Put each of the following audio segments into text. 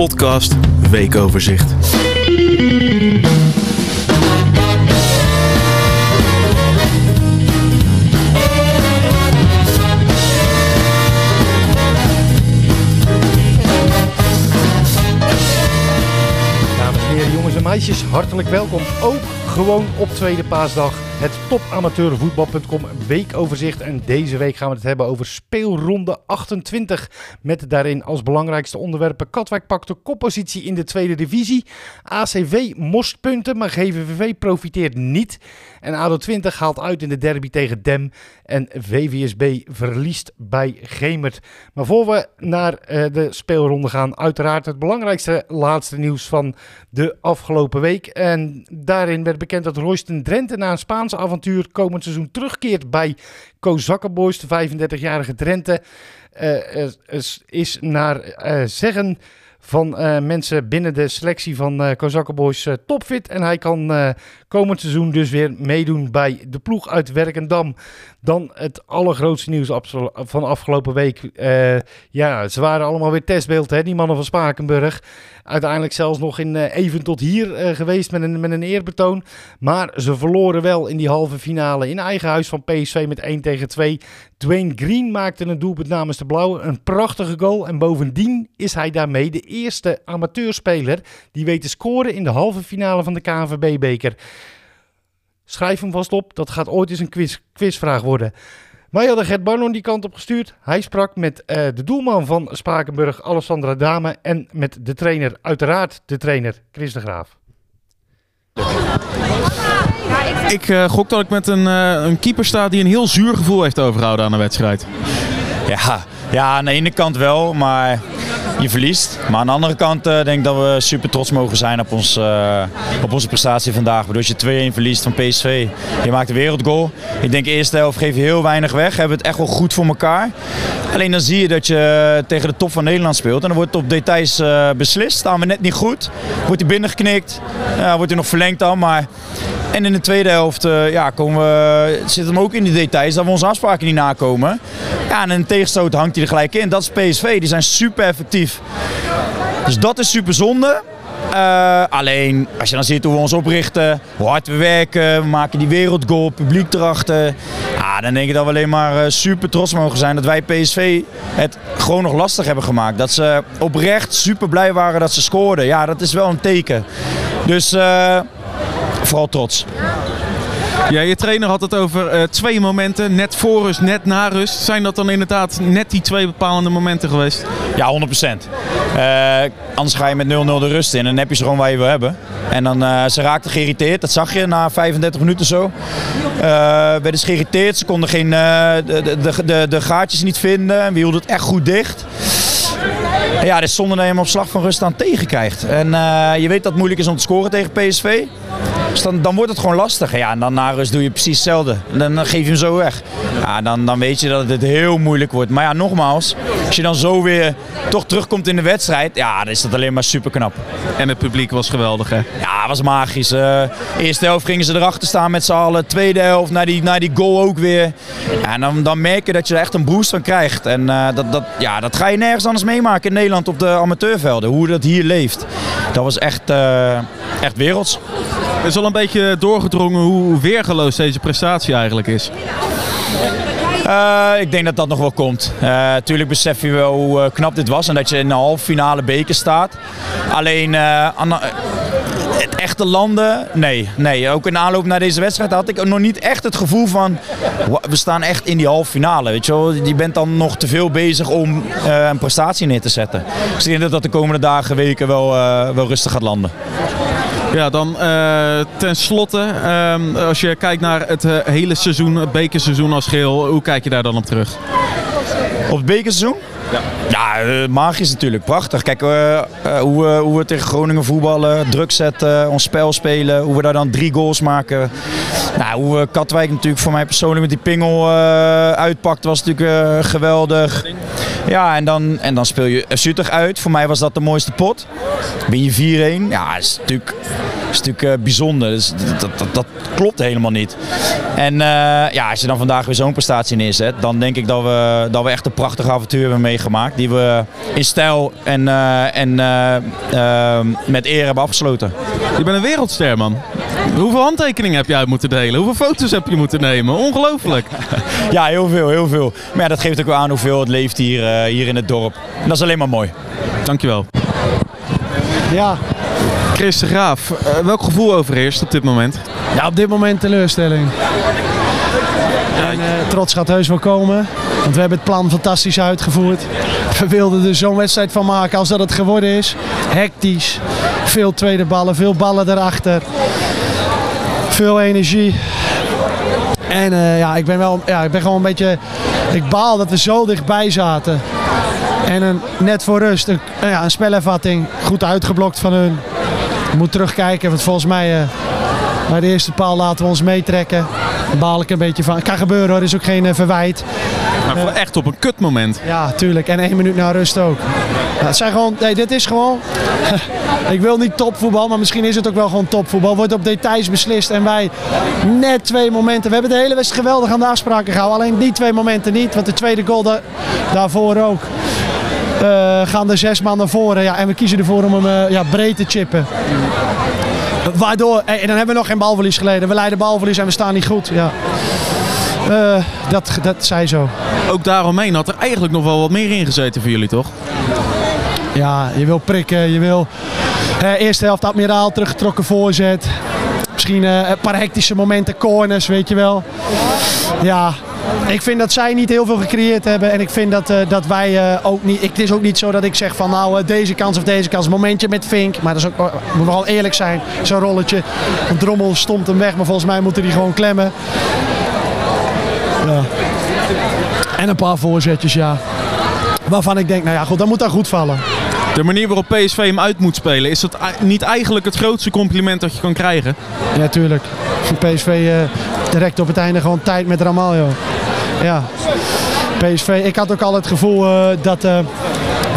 podcast Weekoverzicht. Dames en heren, jongens en meisjes, hartelijk welkom. Ook gewoon op tweede paasdag. Het topamateurvoetbal.com weekoverzicht. En deze week gaan we het hebben over speelronde 28. Met daarin als belangrijkste onderwerpen Katwijk pakt de koppositie in de tweede divisie. ACV most punten, maar GVVV profiteert niet. En ADO 20 haalt uit in de derby tegen Dem. En VVSB verliest bij Gemert. Maar voor we naar eh, de speelronde gaan, uiteraard het belangrijkste laatste nieuws van de afgelopen week. En daarin werd bekend dat Royston Drenthe na een Spaanse avontuur komend seizoen terugkeert bij Kozakkenboys. De 35-jarige Drenthe eh, is, is- is naar eh, zeggen van eh, mensen binnen de selectie van eh Kozakkenboys eh, topfit. En hij kan komend seizoen dus weer meedoen bij de ploeg uit Werkendam. Dan het allergrootste nieuws van afgelopen week. Ja, ze waren allemaal weer testbeeld, hè, die mannen van Spakenburg. Uiteindelijk zelfs nog in even tot hier geweest met een, met een eerbetoon. Maar ze verloren wel in die halve finale in eigen huis van PSV met 1 tegen 2. Dwayne Green maakte een doelpunt namens de Blauwe. Een prachtige goal. En bovendien is hij daarmee de eerste amateurspeler die weet te scoren in de halve finale van de KNVB-beker. Schrijf hem vast op, dat gaat ooit eens een quiz, quizvraag worden. Wij hadden Gert Barnon die kant op gestuurd. Hij sprak met eh, de doelman van Spakenburg, Alessandra Dame. En met de trainer, uiteraard de trainer, Chris de Graaf. Ik eh, gok dat ik met een, eh, een keeper sta die een heel zuur gevoel heeft overgehouden aan de wedstrijd. Ja, ja, aan de ene kant wel, maar je verliest. Maar aan de andere kant eh, denk ik dat we super trots mogen zijn op, ons, eh, op onze prestatie vandaag. Waardoor je 2-1 verliest van PSV. Je maakt een wereldgoal. Ik denk de eerste helft geef je heel weinig weg. Hebben het echt wel goed voor elkaar. Alleen dan zie je dat je tegen de top van Nederland speelt. En dan wordt het op details eh, beslist. Staan we net niet goed. Wordt hij binnengeknikt. Wordt hij nog verlengd dan. Maar... En in de tweede helft ja, komen we, zit hem ook in de details dat we onze afspraken niet nakomen. Ja, en een tegenstoot hangt hij er gelijk in. Dat is PSV. Die zijn super effectief. Dus dat is super zonde. Eh, alleen als je dan ziet hoe we ons oprichten, hoe hard we werken, we maken die wereldgoal, publiek erachter. Ja, dan denk ik dat we alleen maar eh, super trots mogen zijn dat wij PSV het gewoon nog lastig hebben gemaakt. Dat ze oprecht super blij waren dat ze scoorden. Ja, dat is wel een teken. Dus eh, vooral trots. Ja, je trainer had het over eh, twee momenten, net voor rust, net na rust. Zijn dat dan inderdaad net die twee bepalende momenten geweest? Ja, 100%. Eh, anders ga je met 0-0 de rust in en dan heb je ze gewoon waar je wil hebben. En dan, eh, ze raakten geïrriteerd, dat zag je na 35 minuten zo. Werden ze geïrriteerd, ze konden geen, de, de, de, de gaatjes niet vinden en we hielden het echt goed dicht. Ja, dit is zonde dat je hem op slag van rust aan tegenkrijgt. En je weet dat het moeilijk is om te scoren tegen PSV. Dus dan, dan wordt het gewoon lastig. Ja, en dan na rust doe je precies hetzelfde. Dan geef je hem zo weg. Ja, dan, dan weet je dat het heel moeilijk wordt. Maar ja, nogmaals, als je dan zo weer toch terugkomt in de wedstrijd, ja, dan is dat alleen maar super knap. En het publiek was geweldig, hè? Ja, het was magisch. Eh eerste helft gingen ze erachter staan met z'n allen. Tweede helft, naar die, naar die goal ook weer. Ja, en dan, dan merk je dat je er echt een boost van krijgt. En eh, dat, dat, ja, dat ga je nergens anders meemaken in Nederland op de amateurvelden. Hoe dat hier leeft. Dat was echt, eh, echt werelds. Er is al een beetje doorgedrongen hoe weergeloos deze prestatie eigenlijk is. Eh, ik denk dat dat nog wel komt. Eh tuurlijk besef je wel hoe eh, knap dit was en dat je in de halve finale beker staat. Alleen de- het echte landen, nee, nee. Ook in aanloop naar deze wedstrijd had ik nog niet echt het gevoel van "Wa- we staan echt in die halve finale. Weet je, wel? je bent dan nog te veel bezig om een prestatie neer te zetten. Dus ik denk dat dat de komende dagen, weken wel, wel rustig gaat landen. Ja, dan eh ten slotte, ehm, als je kijkt naar het eh, hele seizoen, het bekerseizoen als geheel, hoe kijk je daar dan op terug? Op het bekerseizoen? Ja, ja eh, magisch natuurlijk. Prachtig. Kijk eh, eh, hoe, we, hoe we tegen Groningen voetballen, druk zetten, ons spel spelen. Hoe we daar dan drie goals maken. Nou, hoe Katwijk natuurlijk voor mij persoonlijk met die pingel uitpakt was natuurlijk geweldig. Ja, en dan, en dan speel je Suttig uit. Voor mij was dat de mooiste pot. Ben je 4-1. Ja, is natuurlijk is natuurlijk bijzonder. Dus dat, dat, dat, klopt helemaal niet. En ja, als je dan vandaag weer zo'n prestatie neerzet, dan denk ik dat we, dat we echt een prachtige avontuur hebben meegemaakt. Die we in stijl en, en met eer hebben afgesloten. Je bent een wereldster, man. Hoeveel handtekeningen heb je uit moeten delen? Hoeveel foto's heb je moeten nemen? Ongelooflijk. Ja, heel veel, heel veel. Maar ja, dat geeft ook wel aan hoeveel het leeft hier, hier in het dorp. En dat is alleen maar mooi. Dankjewel. Ja. Chris de Graaf, uh, welk gevoel overheerst op dit moment? Ja, op dit moment teleurstelling. En, uh, trots gaat heus wel komen. Want we hebben het plan fantastisch uitgevoerd. We wilden er zo'n wedstrijd van maken als dat het geworden is. Hectisch. Veel tweede ballen, veel ballen erachter. Veel energie. En uh, ja, ik ben wel ja, ik ben gewoon een beetje. Ik baal dat we zo dichtbij zaten. En een, net voor rust een, ja, een spelervatting goed uitgeblokt van hun. Je moet terugkijken, want volgens mij uh, bij de eerste paal laten we ons meetrekken. Baal ik een beetje van. Kan gebeuren hoor, is ook geen uh, verwijt. Maar uh, echt op een kutmoment. Ja, tuurlijk. En één minuut na rust ook. Ja, het zijn gewoon, nee, dit is gewoon. ik wil niet topvoetbal, maar misschien is het ook wel gewoon topvoetbal. Wordt op details beslist en wij net twee momenten. We hebben de hele wedstrijd geweldig aan de afspraken gehouden. Alleen die twee momenten niet, want de tweede goal da daarvoor ook. Uh, gaan er zes man naar voren ja, en we kiezen ervoor om hem uh, ja, breed te chippen. Waardoor, en dan hebben we nog geen balverlies geleden. We leiden balverlies en we staan niet goed. Ja. Uh, dat, dat zij zo. Ook daaromheen had er eigenlijk nog wel wat meer in gezeten voor jullie, toch? Ja, je wil prikken, je wil... eerste helft admiraal, teruggetrokken voorzet. Misschien een paar hectische momenten, corners, weet je wel. Ja, ik vind dat zij niet heel veel gecreëerd hebben. En ik vind dat, uh, dat wij uh, ook niet. Het is ook niet zo dat ik zeg van nou uh, deze kans of deze kans. Momentje met Vink. Maar dat is ook, moet wel eerlijk zijn. Zo'n rolletje. Een drommel stomt hem weg. Maar volgens mij moeten die gewoon klemmen. Ja. En een paar voorzetjes, ja. Waarvan ik denk, nou ja, goed, dat moet daar goed vallen. De manier waarop PSV hem uit moet spelen, is dat niet eigenlijk het grootste compliment dat je kan krijgen? Ja, tuurlijk. PSV direct op het einde gewoon tijd met Ramaljo. Ja. PSV, ik had ook al het gevoel uh, dat... Uh,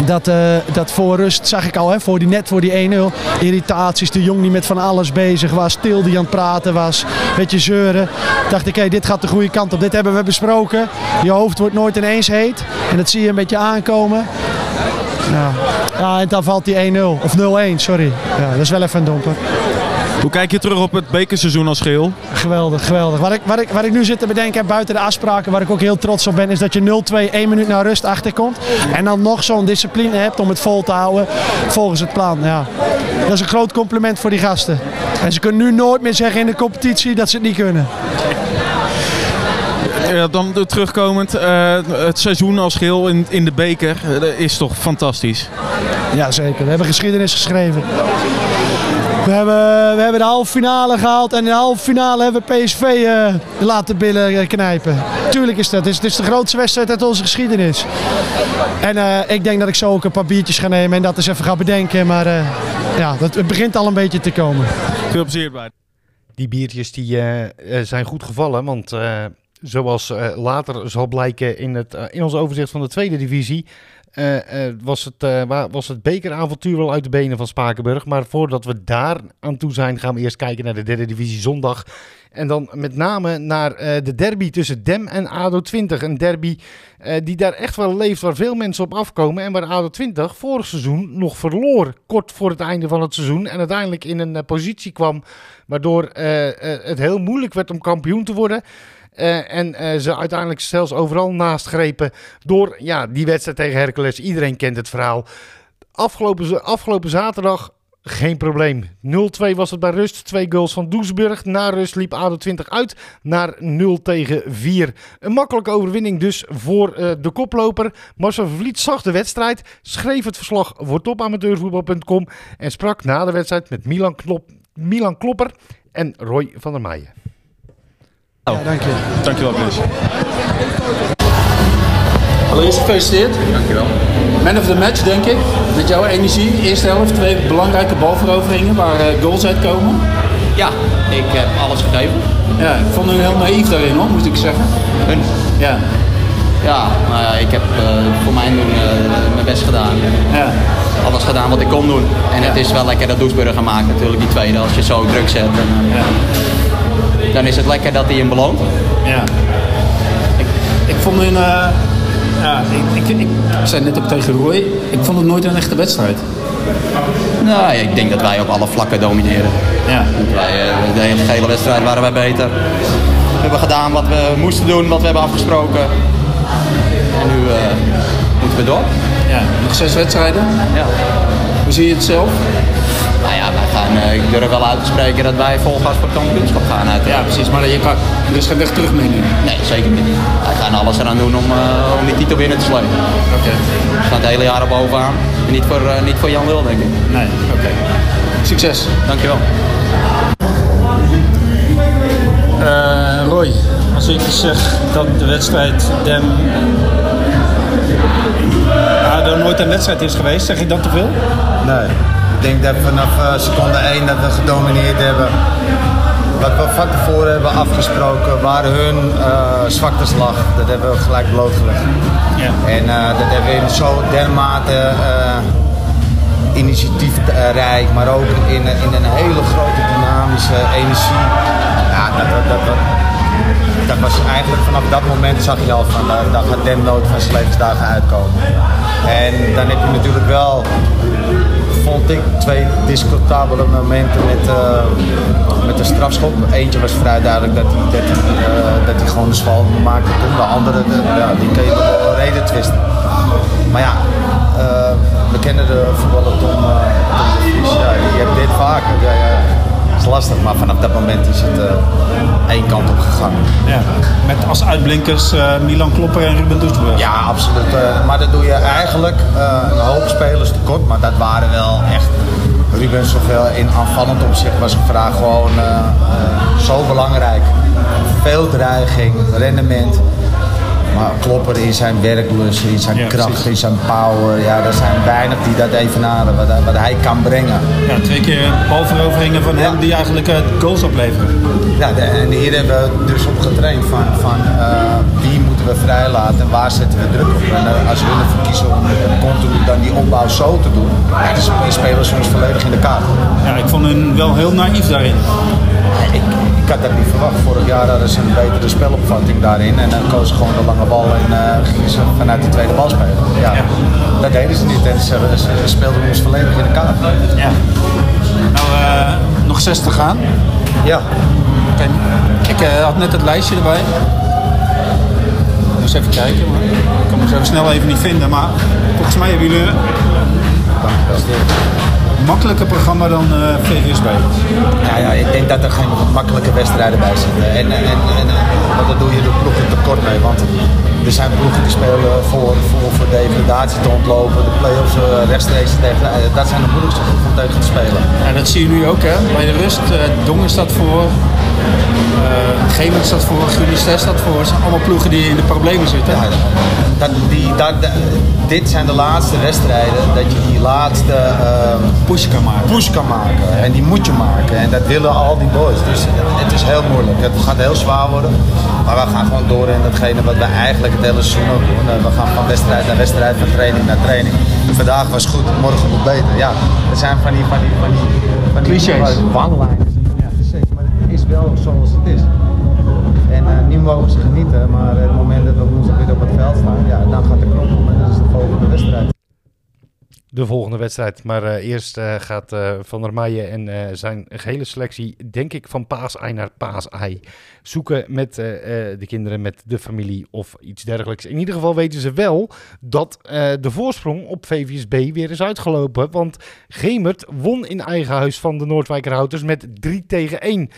dat, uh, dat voor rust zag ik al, hè, voor die, net voor die 1-0. Irritaties, de jong die met van alles bezig was. Stil die aan het praten was. Beetje zeuren. Dacht ik, hé, dit gaat de goede kant op. Dit hebben we besproken. Je hoofd wordt nooit ineens heet. En dat zie je een beetje aankomen. Ja, ja en dan valt die 1-0. Of 0-1, sorry. Ja, dat is wel even een domper. Hoe kijk je terug op het bekerseizoen als geheel? Geweldig, geweldig. Wat ik, wat, ik, wat ik nu zit te bedenken buiten de afspraken, waar ik ook heel trots op ben, is dat je 0-2 één minuut naar rust achterkomt. En dan nog zo'n discipline hebt om het vol te houden volgens het plan. Ja. Dat is een groot compliment voor die gasten. En ze kunnen nu nooit meer zeggen in de competitie dat ze het niet kunnen. Ja, dan terugkomend, uh, het seizoen als geheel in, in de beker uh, is toch fantastisch? Ja, zeker. We hebben geschiedenis geschreven. We hebben, we hebben de halve finale gehaald en in de halve finale hebben we PSV uh, laten billen knijpen. Tuurlijk is dat. Het is, het is de grootste wedstrijd uit onze geschiedenis. En uh, ik denk dat ik zo ook een paar biertjes ga nemen en dat eens even ga bedenken. Maar uh, ja, dat, het begint al een beetje te komen. Veel plezier bij. Die biertjes die, zijn goed gevallen, want zoals later zal blijken in, het, in ons overzicht van de tweede divisie... Uh, uh, was, het, uh, was het bekeravontuur wel uit de benen van Spakenburg. Maar voordat we daar aan toe zijn, gaan we eerst kijken naar de derde divisie zondag. En dan met name naar de derby tussen Dem en ADO 20. Een derby die daar echt wel leeft, waar veel mensen op afkomen. En waar ADO 20 vorig seizoen nog verloor, kort voor het einde van het seizoen. En uiteindelijk in een positie kwam waardoor het heel moeilijk werd om kampioen te worden. Uh, en uh, ze uiteindelijk zelfs overal naast grepen door ja, die wedstrijd tegen Hercules. Iedereen kent het verhaal. Afgelopen, afgelopen zaterdag geen probleem. 0-2 was het bij rust. Twee goals van Doesburg. Na rust liep ADO 20 uit naar 0 tegen 4. Een makkelijke overwinning dus voor uh, de koploper. Marcel Vervliet zag de wedstrijd, schreef het verslag voor topamateurvoetbal.com en sprak na de wedstrijd met Milan, Klop, Milan Klopper en Roy van der Meijen. Oh. Ja, dank je. Dankjewel, Chris. Allereerst gefeliciteerd. Dankjewel. Man of the match, denk ik. Met jouw energie. Eerste helft, twee belangrijke balveroveringen waar uh, goals uitkomen. Ja, ik heb alles gegeven. Ja, ik vond hun heel naïef daarin hoor, moet ik zeggen. Hun? Ja. Ja, ja, ik heb uh, voor mijn doen mijn best gedaan. Ja. Alles gedaan wat ik kon doen. En het is wel lekker dat Doesburger maken natuurlijk, die tweede, als je zo druk zet. En, ja. Dan is het lekker dat hij hem beloont. Ja. Ik, ik vond hun... ja, ik, ik, ik, zei net ook tegen Roy, ik vond het nooit een echte wedstrijd. Nou, ik denk dat wij op alle vlakken domineren. Ja. Wij, de hele, wedstrijd waren wij beter. We hebben gedaan wat we moesten doen, wat we hebben afgesproken. En nu uh, moeten we door. Ja, nog zes wedstrijden. Ja. Hoe zie je het zelf? Nou gaan, uh, ik durf wel uit te spreken dat wij vol gas voor het kampioenschap gaan. Ja, precies. Maar je kan, er is geen weg terug mee nu? Nee, zeker niet. Wij gaan alles eraan doen om, uh, om die titel binnen te slepen. Oké. Okay. We gaan het hele jaar bovenaan. En niet voor, uh, niet voor Jan Wil, denk ik. Nee, oké. Okay. Succes. Dankjewel. Uh, Roy, als ik zeg dat de wedstrijd Dem ja, er nooit een wedstrijd is geweest, zeg je dan te veel? Nee, ik denk dat vanaf uh, seconde 1 dat we gedomineerd hebben. Wat we van tevoren hebben afgesproken, waar hun uh, zwaktes lag, dat hebben we gelijk blootgelegd. Ja. En uh, dat hebben we in zo dermate initiatiefrijk, maar ook in, in een hele grote dynamische energie. Ja, dat, dat, dat, dat was eigenlijk vanaf dat moment zag je al van uh, dat gaat Den van zijn levensdagen uitkomen. En dan heb je natuurlijk wel, vond ik, twee discutabele momenten met, uh, met de strafschop. Eentje was vrij duidelijk dat hij, dat hij, uh, dat hij gewoon de sval maakte. De andere, de, ja, die kun je reden twisten. Maar ja, we kennen de voetballer Tom, Tom de Vries. Ja, je hebt dit vaker. Ja is lastig, maar vanaf dat moment is het uh, één kant op gegaan. Ja, met als uitblinkers uh, Milan Klopper en Ruben Doesburg. Ja, absoluut. Uh, maar dat doe je eigenlijk een hoop spelers tekort, maar dat waren wel echt. Ruben zoveel in aanvallend opzicht was gevraagd gewoon zo belangrijk. Veel dreiging, rendement. Maar Klopper in zijn werklust, in zijn kracht, in zijn power. Ja, er zijn weinig die dat evenaren, wat, wat hij kan brengen. Ja, twee keer balveroveringen van hem die eigenlijk uh, goals opleveren. Ja, de, en hier hebben we dus op getraind van, van uh, wie moeten we vrijlaten en waar zetten we druk op. En uh, als we ervoor kiezen om continu dan die opbouw zo te doen, dan spelen soms volledig in de kaart. Ja, ik vond hun wel heel naïef daarin. Ik, ik had dat niet verwacht. Vorig jaar hadden ze een betere spelopvatting daarin. En dan kozen ze gewoon de lange bal en uh, gingen ze vanuit de tweede bal spelen. Ja, ja. Dat deden ze niet en ze, ze, speelden ons volledig in de kaart. Ja. Nou, uh, nog zes te gaan. Ja. Okay. Ik uh, had net het lijstje erbij. eens even kijken, maar ik kan het zo snel even niet vinden. Maar volgens mij hebben jullie makkelijker programma dan uh, VVSB? Ja, ja, ik denk dat er geen makkelijke wedstrijden bij zitten. En, en, en, en dat doe je de ploegen tekort mee. Want er zijn ploegen die spelen voor, voor, voor degradatie te ontlopen. De play-offs uh, rechtstreeks tegen. Uh, dat zijn de moeilijkste groepen om tegen te spelen. Ja, dat zie je nu ook hè. Bij de rust, uh, Dongen staat voor. Uh, staat voor, Gunistes staat voor. Het zijn allemaal ploegen die in de problemen zitten. Ja, dat, die, dat, dit zijn de laatste wedstrijden dat je die laatste uh, push kan maken. Push kan maken. En die moet je maken. En dat willen al die boys. Dus het is heel moeilijk. Het gaat heel zwaar worden. Maar we gaan gewoon door in datgene wat we eigenlijk het hele seizoen ook doen. We gaan van wedstrijd naar wedstrijd, van training naar training. Vandaag was goed, morgen moet beter. Ja, er zijn van die, van die, van die, van die clichés. Wanglijnen. Zoals het is. En uh, nu mogen ze genieten, maar het moment dat we woensdag weer op het veld staan, ja, dan gaat de knop om en dat is de volgende wedstrijd. De volgende wedstrijd. Maar uh, eerst uh, gaat Van der Meijen en zijn gehele selectie, denk ik, van paasei naar paasei. Zoeken met de kinderen, met de familie of iets dergelijks. In ieder geval weten ze wel dat de voorsprong op VVSB weer is uitgelopen. Want Gemert won in eigen huis van de Noordwijkerhouters met 3 tegen 1.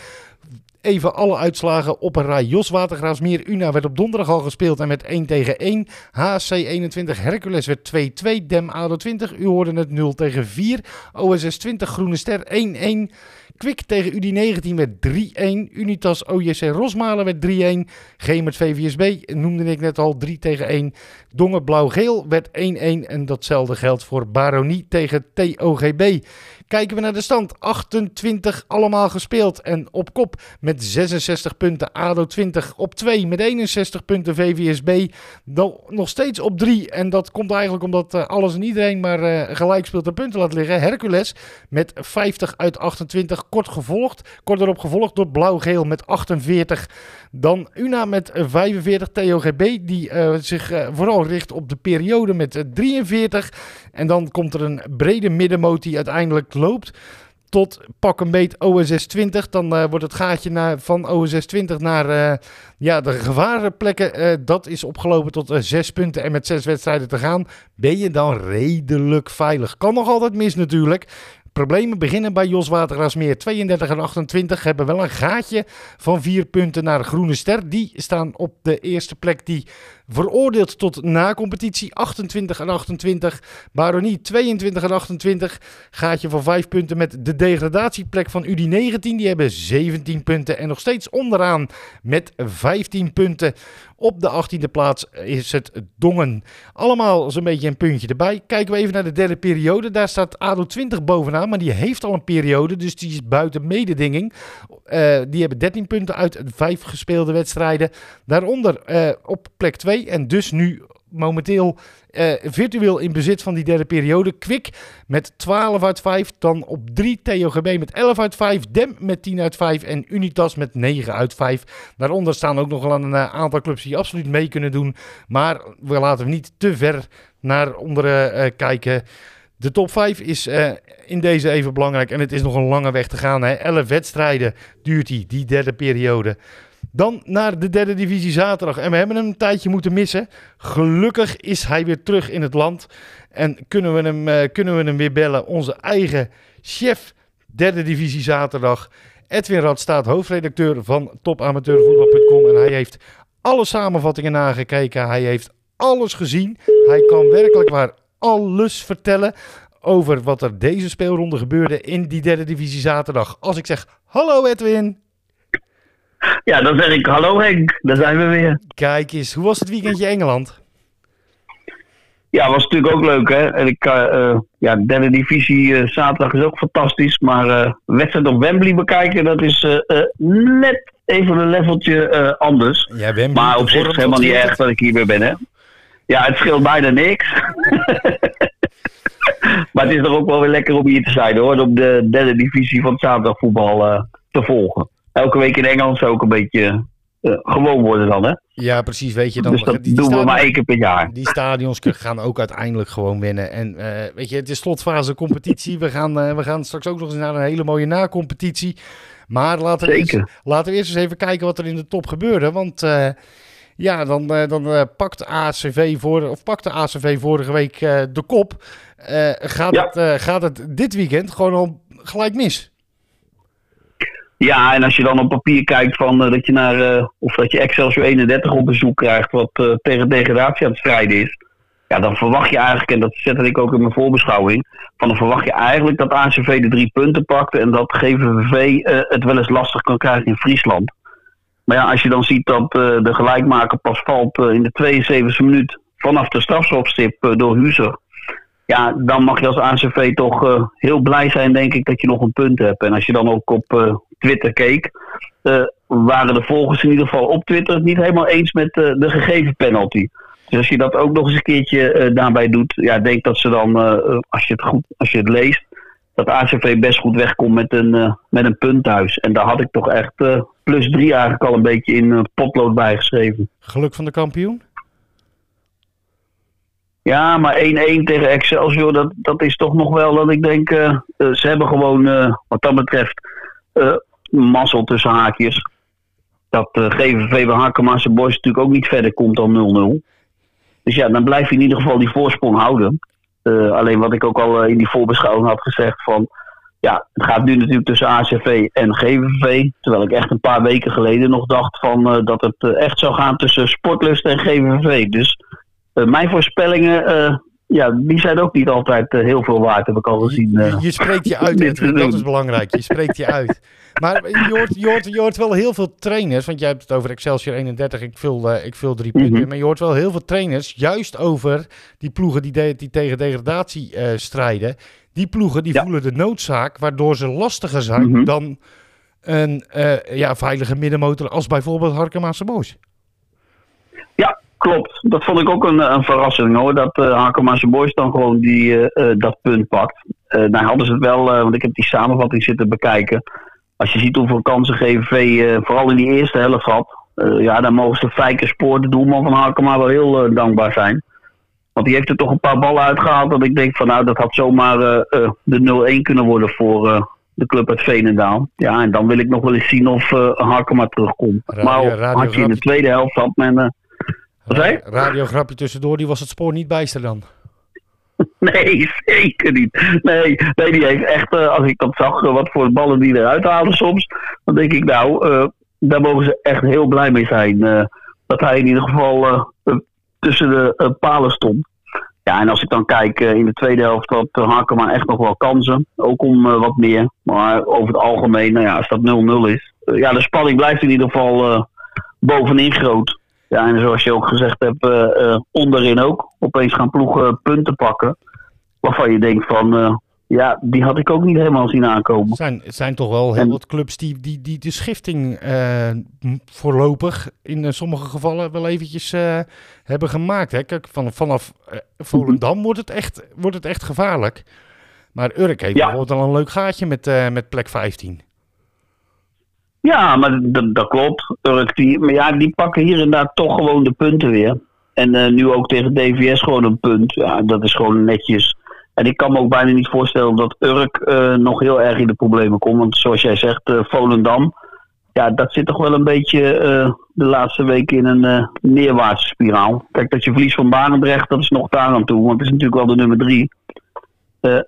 Even alle uitslagen op een rij. Jos Watergraafsmeer Una werd op donderdag al gespeeld en met 1 tegen 1. HC 21 Hercules werd 2-2. Dem ADO 20, u hoorde het 0 tegen 4. OSS 20 Groene Ster 1-1. Kwik tegen UD19 werd 3-1. Unitas OJC Rosmalen werd 3-1. Gemert VVSB noemde ik net al 3 tegen 1. Dongen Blauw-Geel werd 1-1. En datzelfde geldt voor Baronie tegen TOGB. Kijken we naar de stand. 28 allemaal gespeeld. En op kop met met 66 punten. ADO 20 op 2 met 61 punten. VVSB dan nog steeds op 3. En dat komt eigenlijk omdat uh, alles en iedereen maar uh, gelijk speelt en punten laat liggen. Hercules met 50 uit 28. Kort gevolgd. Kort erop gevolgd door Blauw-Geel met 48. Dan Una met 45. TOGB die uh, zich vooral richt op de periode met 43. En dan komt er een brede middenmoot die uiteindelijk loopt tot pak een beet OSS 20. Dan uh, wordt het gaatje naar, van OSS 20 naar uh, ja, de gevarenplekken. Uh, dat is opgelopen tot zes punten. En met zes wedstrijden te gaan, ben je dan redelijk veilig. Kan nog altijd mis natuurlijk. Problemen beginnen bij Jos Watergraafsmeer. 32 en 28 hebben wel een gaatje van vier punten naar Groene Ster. Die staan op de eerste plek die veroordeeld tot na-competitie. 28 en 28. Baronie 22 en 28. Gaatje van 5 punten met de degradatieplek van UD19. Die hebben 17 punten en nog steeds onderaan met 15 punten. Op de 18e plaats is het Dongen. Allemaal zo'n beetje een puntje erbij. Kijken we even naar de derde periode. Daar staat ADO 20 bovenaan, maar die heeft al een periode. Dus die is buiten mededinging. Uh, die hebben 13 punten uit 5 gespeelde wedstrijden. Daaronder uh, op plek 2 en dus nu momenteel uh, virtueel in bezit van die derde periode. Kwik met 12 uit 5. Dan op 3 TOGB met 11 uit 5. Dem met 10 uit 5. En Unitas met 9 uit 5. Daaronder staan ook nog wel een uh, aantal clubs die absoluut mee kunnen doen. Maar we laten niet te ver naar onderen uh, kijken. De top 5 is uh, in deze even belangrijk. En het is nog een lange weg te gaan. Hè. 11 wedstrijden duurt die, die derde periode. Dan naar de derde divisie zaterdag. En we hebben hem een tijdje moeten missen. Gelukkig is hij weer terug in het land. En kunnen we hem, uh, kunnen we hem weer bellen. Onze eigen chef derde divisie zaterdag. Edwin Radstaat, hoofdredacteur van topamateurvoetbal.com. En hij heeft alle samenvattingen nagekeken. Hij heeft alles gezien. Hij kan werkelijk waar alles vertellen over wat er deze speelronde gebeurde in die derde divisie zaterdag. Als ik zeg hallo Edwin. Ja, dan zeg ik hallo Henk, daar zijn we weer. Kijk eens, hoe was het weekendje Engeland? Ja, was natuurlijk ook leuk hè. En ik, uh, ja, de derde divisie uh, zaterdag is ook fantastisch. Maar uh, wedstrijd op Wembley bekijken, dat is net even een leveltje anders. Ja, Wembley, maar op zich is het helemaal niet erg dat ik hier weer ben hè. Ja, het scheelt bijna niks. maar het is toch ook wel weer lekker om hier te zijn hoor. Om de derde divisie van het zaterdagvoetbal te volgen elke week in Engeland zou ook een beetje uh, gewoon worden dan, hè? Ja, precies. Weet je dan. Dus dat die, doen we maar één keer per jaar. Die stadions gaan ook uiteindelijk gewoon winnen. En uh, weet je, het is slotfase competitie. We gaan, uh, we gaan straks ook nog eens naar een hele mooie na-competitie. Maar laten we, eerst, laten we eerst eens even kijken wat er in de top gebeurde. Want ja, dan, dan pakt ACV voor, of pakte ACV vorige week de kop. gaat, ja. het, gaat het dit weekend gewoon al gelijk mis? Ja, en als je dan op papier kijkt van uh, dat je naar, uh, of dat je Excelsior 31 op bezoek krijgt, wat tegen degradatie aan het strijden is. Ja, dan verwacht je eigenlijk, en dat zette ik ook in mijn voorbeschouwing, van dan verwacht je eigenlijk dat ACV de drie punten pakt en dat GVV het wel eens lastig kan krijgen in Friesland. Maar ja, als je dan ziet dat de gelijkmaker pas valt in de 72e minuut vanaf de strafschopstip door Huzer. Ja, dan mag je als ACV toch heel blij zijn, denk ik, dat je nog een punt hebt. En als je dan ook op Twitter keek, uh, waren de volgers in ieder geval op Twitter het niet helemaal eens met de gegeven penalty. Dus als je dat ook nog eens een keertje daarbij doet, ja, denk dat ze dan, als, je het goed, als je het leest, dat ACV best goed wegkomt met een, met een punt thuis. En daar had ik toch echt plus drie eigenlijk al een beetje in potlood bijgeschreven. Geluk van de kampioen? Ja, maar 1-1 tegen Excelsior, dat, dat is toch nog wel dat ik denk, ze hebben gewoon wat dat betreft mazzel tussen haakjes. Dat GVV bij Hakema's Boys natuurlijk ook niet verder komt dan 0-0. Dus ja, dan blijf je in ieder geval die voorsprong houden. Alleen wat ik ook al in die voorbeschouwing had gezegd van... Ja, het gaat nu natuurlijk tussen ACV en GVV. Terwijl ik echt een paar weken geleden nog dacht van, dat het echt zou gaan tussen Sportlust en GVV. Dus mijn voorspellingen ja, die zijn ook niet altijd uh, heel veel waard, heb ik al gezien. Uh, je, je, spreekt je uit, Edwin, dat is belangrijk. Je spreekt je uit. Maar je hoort, je, hoort, je hoort wel heel veel trainers, want jij hebt het over Excelsior 31, ik vul, uh, ik vul drie punten. Mm -hmm. Maar je hoort wel heel veel trainers, juist over die ploegen die, de, die tegen degradatie strijden. Die ploegen die ja. voelen de noodzaak, waardoor ze lastiger zijn mm -hmm. dan een eh, ja, veilige middenmotor als bijvoorbeeld Harkemaanse Boys. Ja, klopt. Dat vond ik ook een, een verrassing hoor. Dat uh, Hakemaanse Boys dan gewoon die, uh, dat punt pakt. Uh, nou hadden ze het wel, want ik heb die samenvatting zitten bekijken. Als je ziet hoeveel kansen GVV vooral in die eerste helft had. ja, dan mogen ze Spoor, de doelman van Hakema, wel heel dankbaar zijn. Want die heeft er toch een paar ballen uitgehaald. Dat ik denk van nou, dat had zomaar de 0-1 kunnen worden voor de club uit Veenendaal. Ja, en dan wil ik nog wel eens zien of uh, Hakema terugkomt. Radio, maar radio had je in de tweede helft had men... Radiograpje tussendoor, die was het spoor niet bijster dan. Nee, zeker niet. Nee, nee die heeft echt, uh, als ik dat zag, uh, wat voor ballen die eruit halen soms. Dan denk ik, nou, uh, daar mogen ze echt heel blij mee zijn. dat hij in ieder geval tussen de palen stond. Ja, en als ik dan kijk in de tweede helft, had Hakema echt nog wel kansen. Ook om wat meer. Maar over het algemeen, nou ja, als dat 0-0 is. ja, de spanning blijft in ieder geval bovenin groot. Ja, en zoals je ook gezegd hebt, uh, uh, onderin ook. Opeens gaan ploegen punten pakken. Waarvan je denkt van, uh, ja, die had ik ook niet helemaal zien aankomen. Het zijn, het zijn toch wel heel en, wat clubs die, die, die de schifting voorlopig in sommige gevallen wel eventjes hebben gemaakt. Hè? Kijk, van, vanaf Volendam wordt het, echt, wordt het echt gevaarlijk. Maar Urk heeft ja. bijvoorbeeld al een leuk gaatje met, met plek 15. Ja, maar dat, klopt. Urk, die, maar ja, die pakken hier en daar toch gewoon de punten weer. En uh, nu ook tegen DVS gewoon een punt. Ja, dat is gewoon netjes. En ik kan me ook bijna niet voorstellen dat Urk uh, nog heel erg in de problemen komt. Want zoals jij zegt, uh, Volendam. Ja, dat zit toch wel een beetje de laatste weken in een neerwaartse spiraal. Kijk, dat je verlies van Barendrecht, dat is nog daar aan toe. Want het is natuurlijk wel de nummer drie.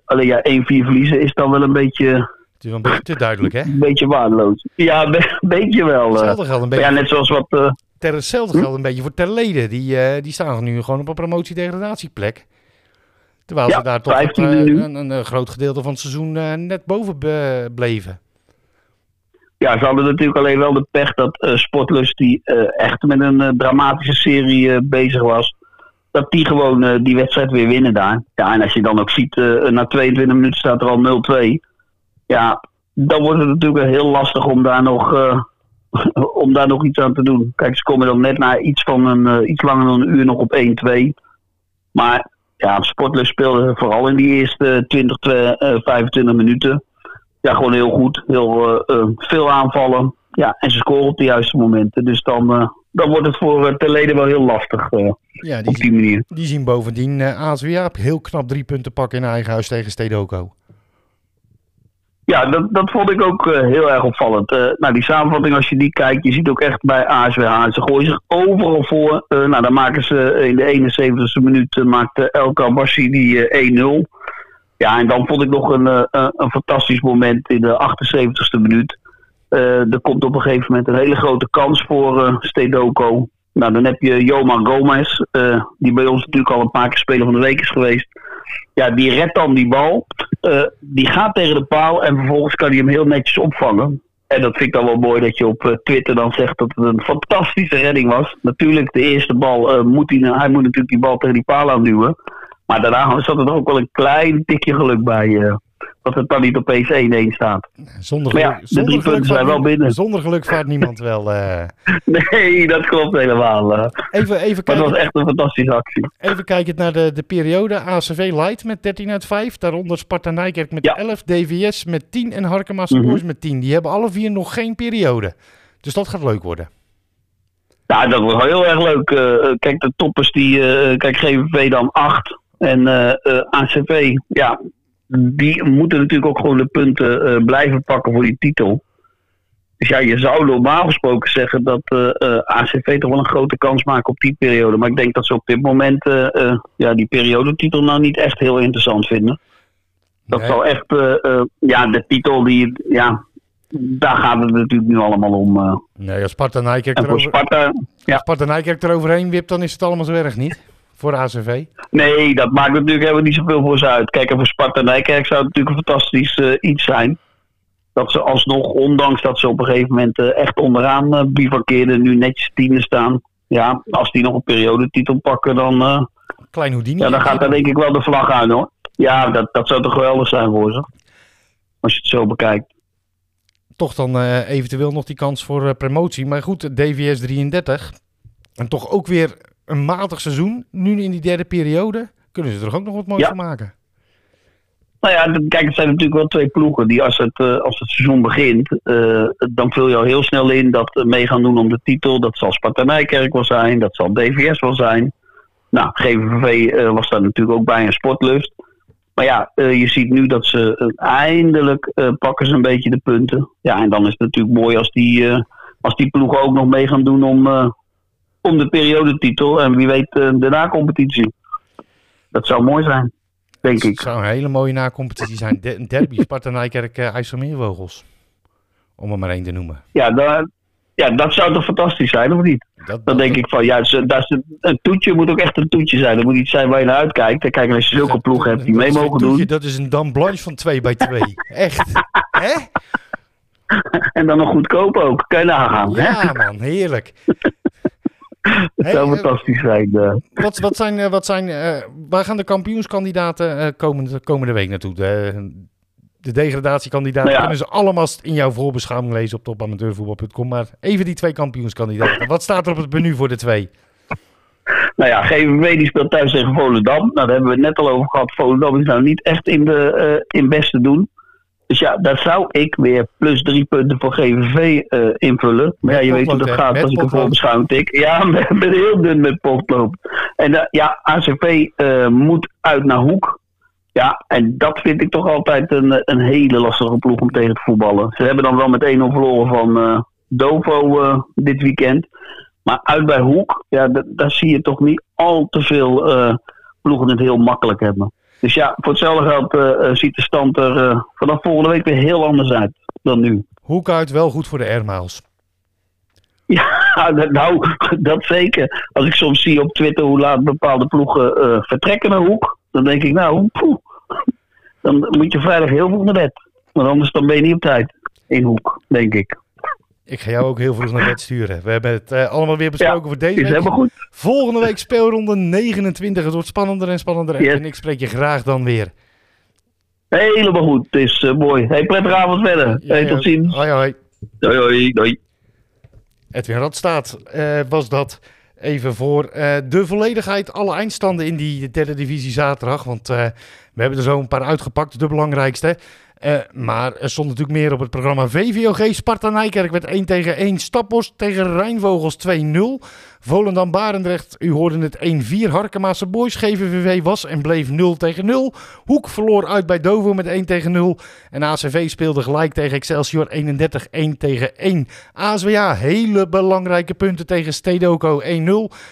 alleen ja, 1-4 verliezen is dan wel een beetje het is wel een beetje te duidelijk, hè? Een beetje waardeloos. Ja, een beetje wel. Eh. Hetzelfde geldt een beetje. Ja, net zoals wat. Uh... Ter, hetzelfde hm? geldt een beetje voor Terleden. Die, uh, die staan nu gewoon op een promotie-degradatieplek. Terwijl ze daar toch een, een, een, groot gedeelte van het seizoen net boven bleven. Ja, ze hadden natuurlijk alleen wel de pech dat Sportlust, die echt met een dramatische serie bezig was, dat die gewoon die wedstrijd weer winnen daar. Ja, en als je dan ook ziet, na 22 minuten staat er al 0-2 ja, dan wordt het natuurlijk heel lastig om daar nog, uh, om daar nog iets aan te doen. Kijk, ze komen dan net na iets van een, uh, iets langer dan een uur nog op 1-2. Maar ja, Sportlust speelde vooral in die eerste 20, 25 minuten. Ja, gewoon heel goed. Heel veel aanvallen. Ja, en ze scoren op de juiste momenten. Dus dan, dan wordt het voor uh, leden wel heel lastig ja, die, op die manier. Die zien bovendien uh, ASWA heel knap drie punten pakken in eigen huis tegen Stedoko. Ja, dat, dat vond ik ook uh, heel erg opvallend. Uh, nou, die samenvatting, als je die kijkt, je ziet ook echt bij ASWH, ze gooien zich overal voor. Uh, nou, dan maken ze in de 71ste minuut, maakt El Bassi die 1-0. Ja, en dan vond ik nog een, een fantastisch moment in de 78ste minuut. er komt op een gegeven moment een hele grote kans voor Stedoko. Nou, dan heb je Joma Gomez, die bij ons natuurlijk al een paar keer speler van de week is geweest. Ja, die redt dan die bal. Uh, die gaat tegen de paal en vervolgens kan hij hem heel netjes opvangen. En dat vind ik dan wel mooi dat je op uh, Twitter dan zegt dat het een fantastische redding was. Natuurlijk, de eerste bal uh, moet hij, hij moet natuurlijk die bal tegen die paal aanduwen. Maar daarna zat er ook wel een klein tikje geluk bij dat het dan niet opeens 1-1 staat. Zonder geluk, ja, de drie punten zijn wel binnen. Zonder geluk vaart niemand wel. Uh... nee, dat klopt helemaal. Uh. Even, even kijken. dat was echt een fantastische actie. Even kijken naar de, de periode. ACV Light met 13 uit 5. Daaronder Sparta Nijkerk met ja. 11. DVS met 10 en Harkema mm -hmm. met 10. Die hebben alle vier nog geen periode. Dus dat gaat leuk worden. Ja, dat wordt wel heel erg leuk. Uh, kijk, de toppers die... kijk, GVV dan 8. En ACV, ja, die moeten natuurlijk ook gewoon de punten uh, blijven pakken voor die titel. Dus ja, je zou normaal gesproken zeggen dat uh, uh, ACV toch wel een grote kans maakt op die periode. Maar ik denk dat ze op dit moment ja, die periodetitel nou niet echt heel interessant vinden. Dat zal echt, ja, de titel die, ja, daar gaat het natuurlijk nu allemaal om. nee, als Sparta Nijkerk erover, Sparta, ja. Sparta Nijkerk eroverheen wipt, dan is het allemaal zo erg niet voor ACV? Nee, dat maakt natuurlijk helemaal niet zoveel voor ze uit. Kijk, en voor Sparta Nijkerk zou het natuurlijk een fantastisch uh, iets zijn. Dat ze alsnog, ondanks dat ze op een gegeven moment uh, echt onderaan uh, bivakkeerden, nu netjes tiende staan. Ja, als die nog een periodetitel pakken, dan... Klein Houdini. Ja, dan gaat daar denk ik wel de vlag uit hoor. Ja, dat, dat zou toch geweldig zijn voor ze. Als je het zo bekijkt. toch dan eh, eventueel nog die kans voor eh, promotie. Maar goed, DVS 33. En toch ook weer een matig seizoen. Nu in die derde periode. Kunnen ze er ook nog wat moois Ja. van maken? Nou ja, kijk, het zijn natuurlijk wel twee ploegen die als het, eh, als het seizoen begint, eh, dan vul je al heel snel in dat we mee gaan doen om de titel. Dat zal Sparta Nijkerk wel zijn, dat zal DVS wel zijn. Nou, GVV eh, was daar natuurlijk ook bij een sportlust. Maar ja, eh, je ziet nu dat ze eh, eindelijk eh, pakken ze een beetje de punten. Ja, en dan is het natuurlijk mooi als die, eh, als die ploegen ook nog mee gaan doen om, eh, om de periodetitel. En wie weet eh, de na-competitie. Dat zou mooi zijn, denk ik. Het zou een hele mooie na-competitie zijn. Een derby, Sparta Nijkerk, uh, IJsselmeervogels. Om er maar één te noemen. Ja, daar, ja, dat zou toch fantastisch zijn, of niet? Dat, Dan denk ik van, ja, dat is een, een toetje moet ook echt een toetje zijn. Dat moet iets zijn waar je naar uitkijkt. En kijk, als je zulke ploegen hebt die mee dat mogen toetje, doen. Dat is een dame blanche van 2 bij 2. Echt. Hè? En dan nog goedkoop ook. Kan je nagaan. hè? Ja man, heerlijk. Hey, zou eh, fantastisch zijn. eh. Wat, wat zijn, eh, wat zijn waar gaan de kampioenskandidaten komende, komende week naartoe? De, de degradatiekandidaten Nou ja. kunnen ze allemaal in jouw voorbeschouwing lezen op topamateurvoetbal.com. Maar even die twee kampioenskandidaten. Wat staat er op het menu voor de twee? Nou ja, GVV die speelt thuis tegen Volendam. Nou, daar hebben we het net al over gehad. Volendam is nou niet echt in, de, eh, in best te doen. Dus ja, daar zou ik weer plus drie punten voor GVV eh, invullen. Maar ja, je weet hoe dat gaat Met als ik een voorbeschouwing tik. Ja, met, met heel dun met potlood. En eh, ja, ACV eh, moet uit naar Hoek. Ja, en dat vind ik toch altijd een, een hele lastige ploeg om tegen te voetballen. Ze hebben dan wel met 1-0 verloren van Dovo dit weekend. Maar uit bij Hoek, ja, daar zie je toch niet al te veel ploegen het heel makkelijk hebben. Dus ja, voor hetzelfde geld eh, eh, ziet de stand er eh, vanaf volgende week weer heel anders uit dan nu. Hoek uit, wel goed voor de airmiles. Ja, dat- nou, dat zeker. Als ik soms zie op Twitter hoe laat bepaalde ploegen vertrekken naar Hoek, dan denk ik, nou, poeh, dan moet je vrijdag heel vroeg naar bed. Want anders dan ben je niet op tijd in Hoek, denk ik. Ik ga jou ook heel vroeg naar bed sturen. We hebben het eh, allemaal weer besproken Ja, voor deze Is week. helemaal goed. Volgende week speelronde 29. Het wordt spannender en spannender. Yes. En ik spreek je graag dan weer. Helemaal goed. Het is eh, mooi. Hey, prettige avond verder. Hey, tot ziens. Hoi hoi. Doei, doei, doei. Edwin Radstaat eh, was dat even voor de volledigheid. Alle eindstanden in die derde divisie zaterdag. Want we hebben er zo een paar uitgepakt, de belangrijkste. Eh, maar er stond natuurlijk meer op het programma. VVOG Sparta Nijkerk werd 1 tegen 1. Staphorst tegen Rijnvogels 2-0. Volendam Barendrecht, u hoorde het 1-4. Harkemaase Boys GVVV was en bleef 0 tegen 0. Hoek verloor uit bij Dovo met 1 tegen 0. En ACV speelde gelijk tegen Excelsior 31 1 tegen 1. ASWA hele belangrijke punten tegen Stedoco 1-0.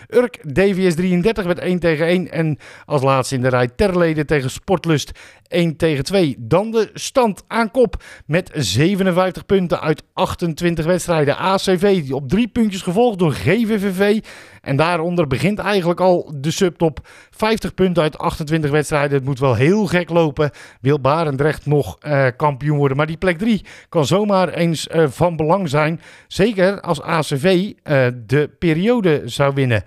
Urk DVS 33 werd 1 tegen 1. En als laatste in de rij Terlede tegen Sportlust 1 tegen 2. Dan de stand aan kop met 57 punten uit 28 wedstrijden. ACV op drie puntjes gevolgd door GVVV. En daaronder begint eigenlijk al de subtop. 50 punten uit 28 wedstrijden. Het moet wel heel gek lopen. Wil Barendrecht nog eh, kampioen worden. Maar die plek 3 kan zomaar eens eh, van belang zijn. Zeker als ACV eh, de periode zou winnen.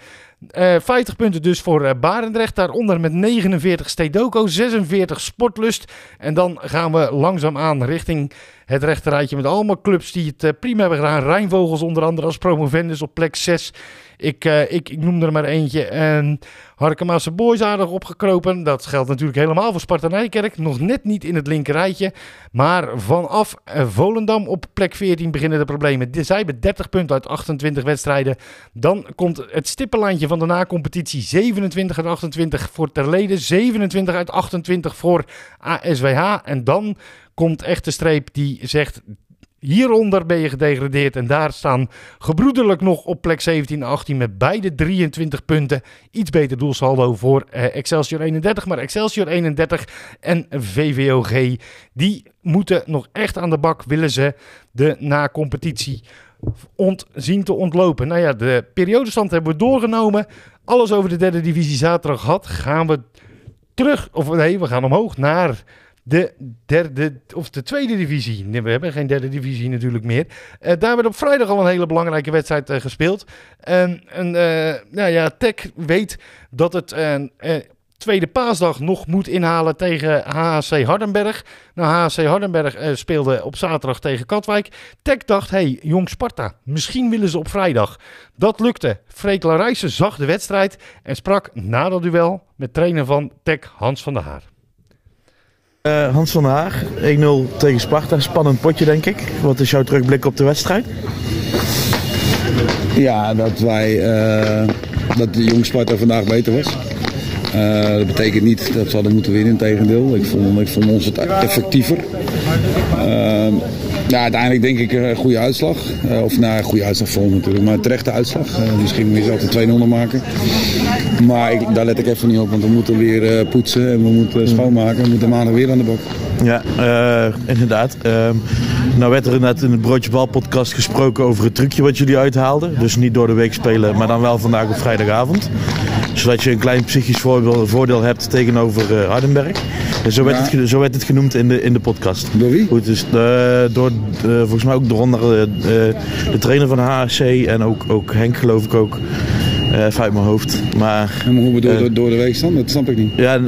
Eh 50 punten dus voor Barendrecht. Daaronder met 49 Stedoco, 46 Sportlust. En dan gaan we langzaamaan richting het rechterrijtje met allemaal clubs die het eh, prima hebben gedaan. Rijnvogels onder andere als promovendus op plek 6. Ik, eh, ik, ik noem er maar eentje. En Harkemaase Boys aardig opgekropen. Dat geldt natuurlijk helemaal voor Sparta Nijkerk. Nog net niet in het linkerrijtje. Maar vanaf eh, Volendam op plek 14 beginnen de problemen. Zij hebben 30 punten uit 28 wedstrijden. Dan komt het stippenlijntje van de na-competitie. 27 uit 28 voor Terlede. 27 uit 28 voor ASWH. En dan komt echt de streep die zegt... Hieronder ben je gedegradeerd en daar staan gebroederlijk nog op plek 17 en 18 met beide 23 punten. Iets beter doelsaldo voor eh, Excelsior 31, maar Excelsior 31 en VVOG die moeten nog echt aan de bak willen ze de na-competitie ont, zien te ontlopen. Nou ja, de periodestand hebben we doorgenomen. Alles over de derde divisie zaterdag gehad. Gaan we terug, of nee, we gaan omhoog naar de derde of de tweede divisie. Nee, we hebben geen derde divisie natuurlijk meer. Eh, daar werd op vrijdag al een hele belangrijke wedstrijd eh, gespeeld. En, eh, nou ja, Tech weet dat het tweede paasdag nog moet inhalen tegen HHC Hardenberg. Nou, HHC Hardenberg speelde op zaterdag tegen Katwijk. Tech dacht, hey, jong Sparta, misschien willen ze op vrijdag. Dat lukte. Freek Larijssen zag de wedstrijd en sprak na dat duel met trainer van Tech Hans van der Haar. Uh, Hans van Haag, 1-0 tegen Sparta. Spannend potje, denk ik. Wat is jouw terugblik op de wedstrijd? Ja, dat wij uh, dat de jong Sparta vandaag beter was. Uh, dat betekent niet dat ze hadden moeten winnen, in tegendeel. Ik vond, ik vond ons het effectiever. Ja, uiteindelijk denk ik een goede uitslag. Uh, of nou, een goede uitslag voor natuurlijk, maar een terechte uitslag. Uh, misschien weer altijd 2-0 maken. Maar ik, daar let ik even niet op, want we moeten weer poetsen en we moeten schoonmaken. We moeten maandag weer aan de bak. Ja, inderdaad. Nou werd er net in het Broodje Bal podcast gesproken over het trucje wat jullie uithaalden. Dus niet door de week spelen, maar dan wel vandaag op vrijdagavond. Zodat je een klein psychisch voordeel, voordeel hebt tegenover Hardenberg. En zo, werd het, zo werd het genoemd in de, in de podcast. Door wie? Goed, dus door uh, volgens mij ook door onder uh, de trainer van de HSC en ook, ook Henk geloof ik ook. Uh, even uit mijn hoofd. Maar, en hoe bedoel je door de week dan? Dat snap ik niet. Ja,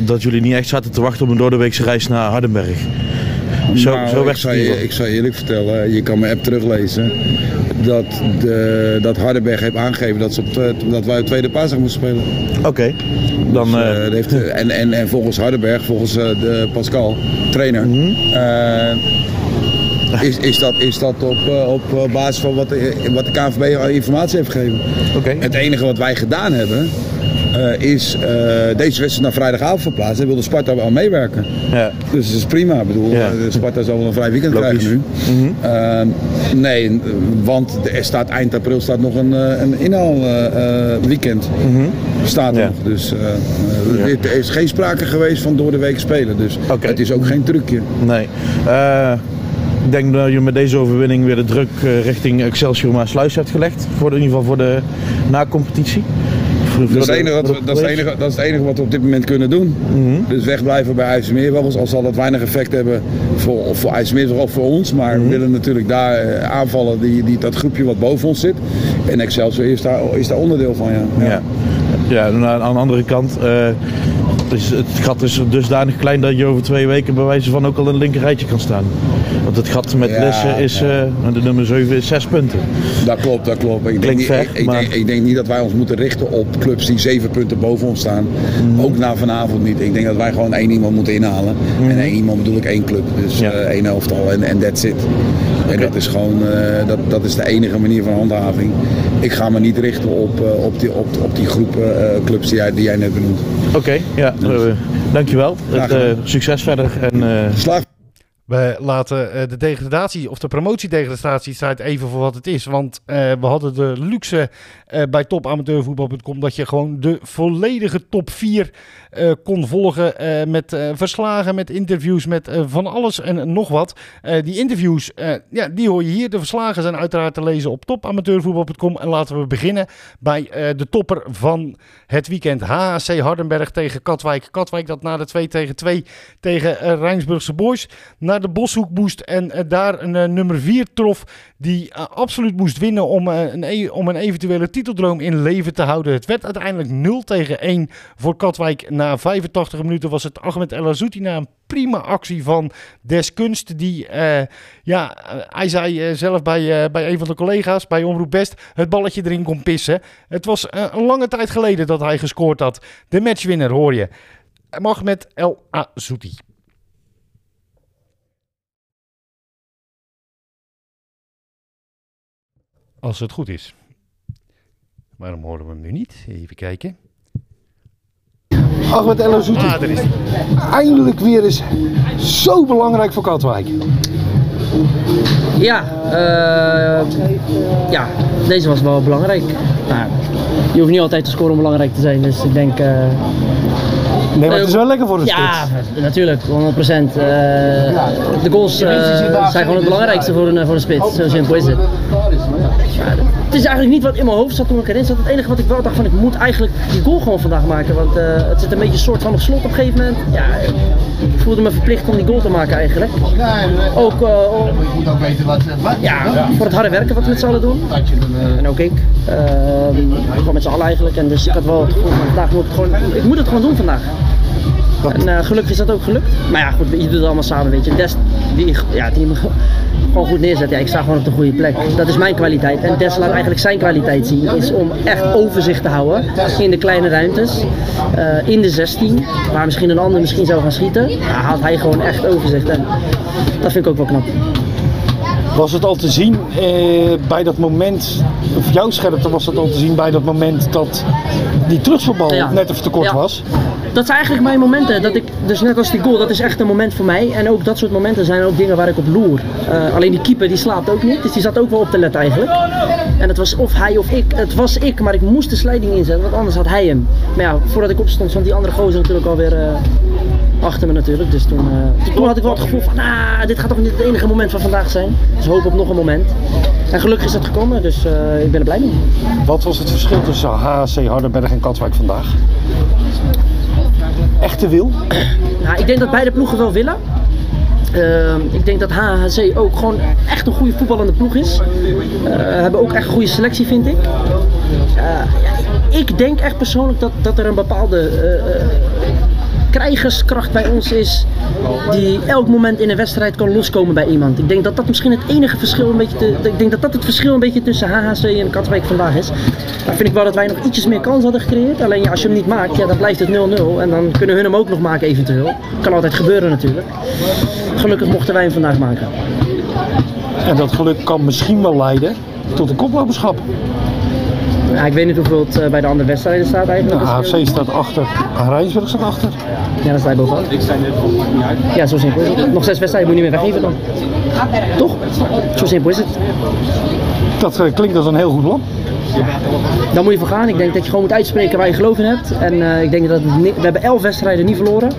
dat jullie niet echt zaten te wachten op een doordeweekse reis naar Hardenberg. Zo, nou, zo ik, zou je, ik je eerlijk vertellen, je kan mijn app teruglezen. Dat, de, dat Hardenberg heeft aangegeven dat, ze op, dat wij op tweede paasdag moesten spelen. Oké. Okay. Dan, dus, uh, heeft, en, en, en volgens Hardenberg, volgens de Pascal, trainer, mm -hmm. is, is, dat, is dat op, op basis van wat de, wat de KNVB informatie heeft gegeven. Okay. Het enige wat wij gedaan hebben, uh, is uh, deze wedstrijd naar vrijdagavond verplaatsen. En wilde Sparta wel meewerken. Ja. Dus dat is prima. Ik bedoel, ja. Sparta zal wel een vrij weekend Logisch. krijgen nu. Mm -hmm. nee, want er staat eind april staat nog een, een inhaalweekend. Mm -hmm. Staat ja. nog. Dus er is geen sprake geweest van door de week spelen. Dus okay. het is ook geen trucje. Nee. Ik denk dat je met deze overwinning weer de druk richting Excelsior Maasluis hebt gelegd. Voor de, in ieder geval voor de na-competitie. Dat is, enige, dat, dat, is enige, dat is, het enige, wat we op dit moment kunnen doen. Mm -hmm. Dus wegblijven bij IJsselmeerwaggels. Al zal dat weinig effect hebben voor, voor of voor ons. Maar mm -hmm. we willen natuurlijk daar uh, aanvallen die, die, dat groepje wat boven ons zit. En Excelsior is daar, is daar onderdeel van, ja. Ja, ja. ja aan de andere kant... Uh, is het gat is dusdanig klein dat je over twee weken bij wijze van ook al een linkerrijtje kan staan. Want het gat met Ja, Lessen is, ja. uh, de nummer 7 is 6 punten. Dat klopt, dat klopt. Ik denk, ver, ik, ik maar- denk, ik denk niet dat wij ons moeten richten op clubs die zeven punten boven ons staan. Mhm. Ook na vanavond niet. Ik denk dat wij gewoon één iemand moeten inhalen. En één iemand bedoel ik één club. Dus. Ja. eh, één elftal en, en that's it. En dat is gewoon eh, dat, dat is de enige manier van handhaving. Ik ga me niet richten op, eh, op, die, op, op die groep eh, clubs die jij, die jij net benoemt. Oké, ja, Dus- dankjewel. Het, succes verder. En, Slaag. We laten eh, de degradatie of de promotiedegradatiestrijd even voor wat het is. Want eh, we hadden de luxe eh, bij topamateurvoetbal.com dat je gewoon de volledige top 4 eh, kon volgen. met verslagen, met interviews, met van alles en nog wat. Die interviews, ja, die hoor je hier. De verslagen zijn uiteraard te lezen op topamateurvoetbal.com. En laten we beginnen bij de topper van het weekend. HHC Hardenberg tegen Katwijk. Katwijk dat na de 2 tegen 2 tegen Rijnsburgse Boys de Boshoek moest en eh, daar een eh, nummer 4 trof die eh, absoluut moest winnen om, een, e- om een eventuele titeldroom in leven te houden. Het werd uiteindelijk 0 tegen 1 voor Katwijk. Na 85 minuten was het Ahmed El Azouti na een prima actie van Deskunst. Die, ja, hij zei zelf bij, bij een van de collega's, bij Omroep Best, het balletje erin kon pissen. Het was een lange tijd geleden dat hij gescoord had. De matchwinner hoor je. Ahmed El Azouti. Als het goed is. Waarom horen we hem nu niet? Even kijken. Ahmed El Azouti. Ah, daar is. Eindelijk weer eens zo belangrijk voor Katwijk. Ja, eh, ja, deze was wel belangrijk. Nou, je hoeft niet altijd te scoren om belangrijk te zijn, dus ik denk... eh, Nee, maar het is wel lekker voor de ja, spits. natuurlijk, 100%. Eh, de goals zijn gewoon het belangrijkste voor een, voor een spits, zo simpel is het. Het is eigenlijk niet wat in mijn hoofd zat toen ik erin zat. Het enige wat ik wel dacht van ik moet eigenlijk die goal gewoon vandaag maken. Want eh, het zit een beetje een soort van op slot op een gegeven moment. Ja, ik voelde me verplicht om die goal te maken eigenlijk. Ook, uh, moet ook weten wat. Ja, voor het harde werken wat we met z'n allen doen. En ook ik. Uh, gewoon met z'n allen eigenlijk. En dus ik had wel het gevoel van vandaag moet ik gewoon, ik moet het gewoon doen vandaag. En uh, gelukkig is dat ook gelukt. Maar ja, goed, je doet het allemaal samen, weet je. Des, die, ja, die gewoon goed neerzet. Ja, ik sta gewoon op de goede plek. Dat is mijn kwaliteit. En Des laat eigenlijk zijn kwaliteit zien. Is om echt overzicht te houden in de kleine ruimtes. Uh, in de 16, waar misschien een ander misschien zou gaan schieten. Ja, haalt hij gewoon echt overzicht. En dat vind ik ook wel knap. Was het al te zien eh, bij dat moment, of jouw scherpte was het al te zien bij dat moment dat die terugspelbal Ja. net even te kort Ja. was? Dat zijn eigenlijk mijn momenten. Dat ik, dus net als die goal, dat is echt een moment voor mij. En ook dat soort momenten zijn ook dingen waar ik op loer. Eh, alleen die keeper die slaapt ook niet, dus die zat ook wel op te letten eigenlijk. En het was of hij of ik. Het was ik, maar ik moest de slijding inzetten, want anders had hij hem. Maar ja, voordat ik opstond stond die andere gozer natuurlijk alweer eh achter me natuurlijk. Dus toen, eh, toen had ik wel het gevoel van, nou, dit gaat toch niet het enige moment van vandaag zijn. Dus hoop op nog een moment. En gelukkig is dat gekomen, dus ik ben er blij mee. Wat was het verschil tussen HC Hardenberg en Katwijk vandaag? Echte wil? Nou, ik denk dat beide ploegen wel willen. Ehm, ik denk dat HHC ook gewoon echt een goede voetballende ploeg is. Eh hebben ook echt een goede selectie, vind ik. Eh, ik denk echt persoonlijk dat, dat er een bepaalde eh, krijgerskracht bij ons is. Die elk moment in een wedstrijd kan loskomen bij iemand. Ik denk dat dat misschien het enige verschil een beetje. Te, ik denk dat dat het verschil een beetje tussen HHC en Katwijk vandaag is. Dan vind ik wel dat wij nog ietsjes meer kans hadden gecreëerd. Alleen ja, als je hem niet maakt, ja, dan blijft het 0-0. En dan kunnen hun hem ook nog maken eventueel. Kan altijd gebeuren natuurlijk. Gelukkig mochten wij hem vandaag maken. En dat geluk kan misschien wel leiden tot een koploperschap. Ja, ik weet niet hoeveel het eh, bij de andere wedstrijden staat eigenlijk. Nou, AFC staat achter, Rijnsburg staat achter. Ja, dan sta je bovenaan. Ik sta net Ja, zo simpel is het. Nog zes wedstrijden moet je niet meer weggeven dan. Toch? Zo simpel is het. Dat eh, klinkt als een heel goed plan. Dan moet je voor gaan. Ik denk dat je gewoon moet uitspreken waar je geloof in hebt. En eh, ik denk dat ni- we hebben elf wedstrijden niet verloren.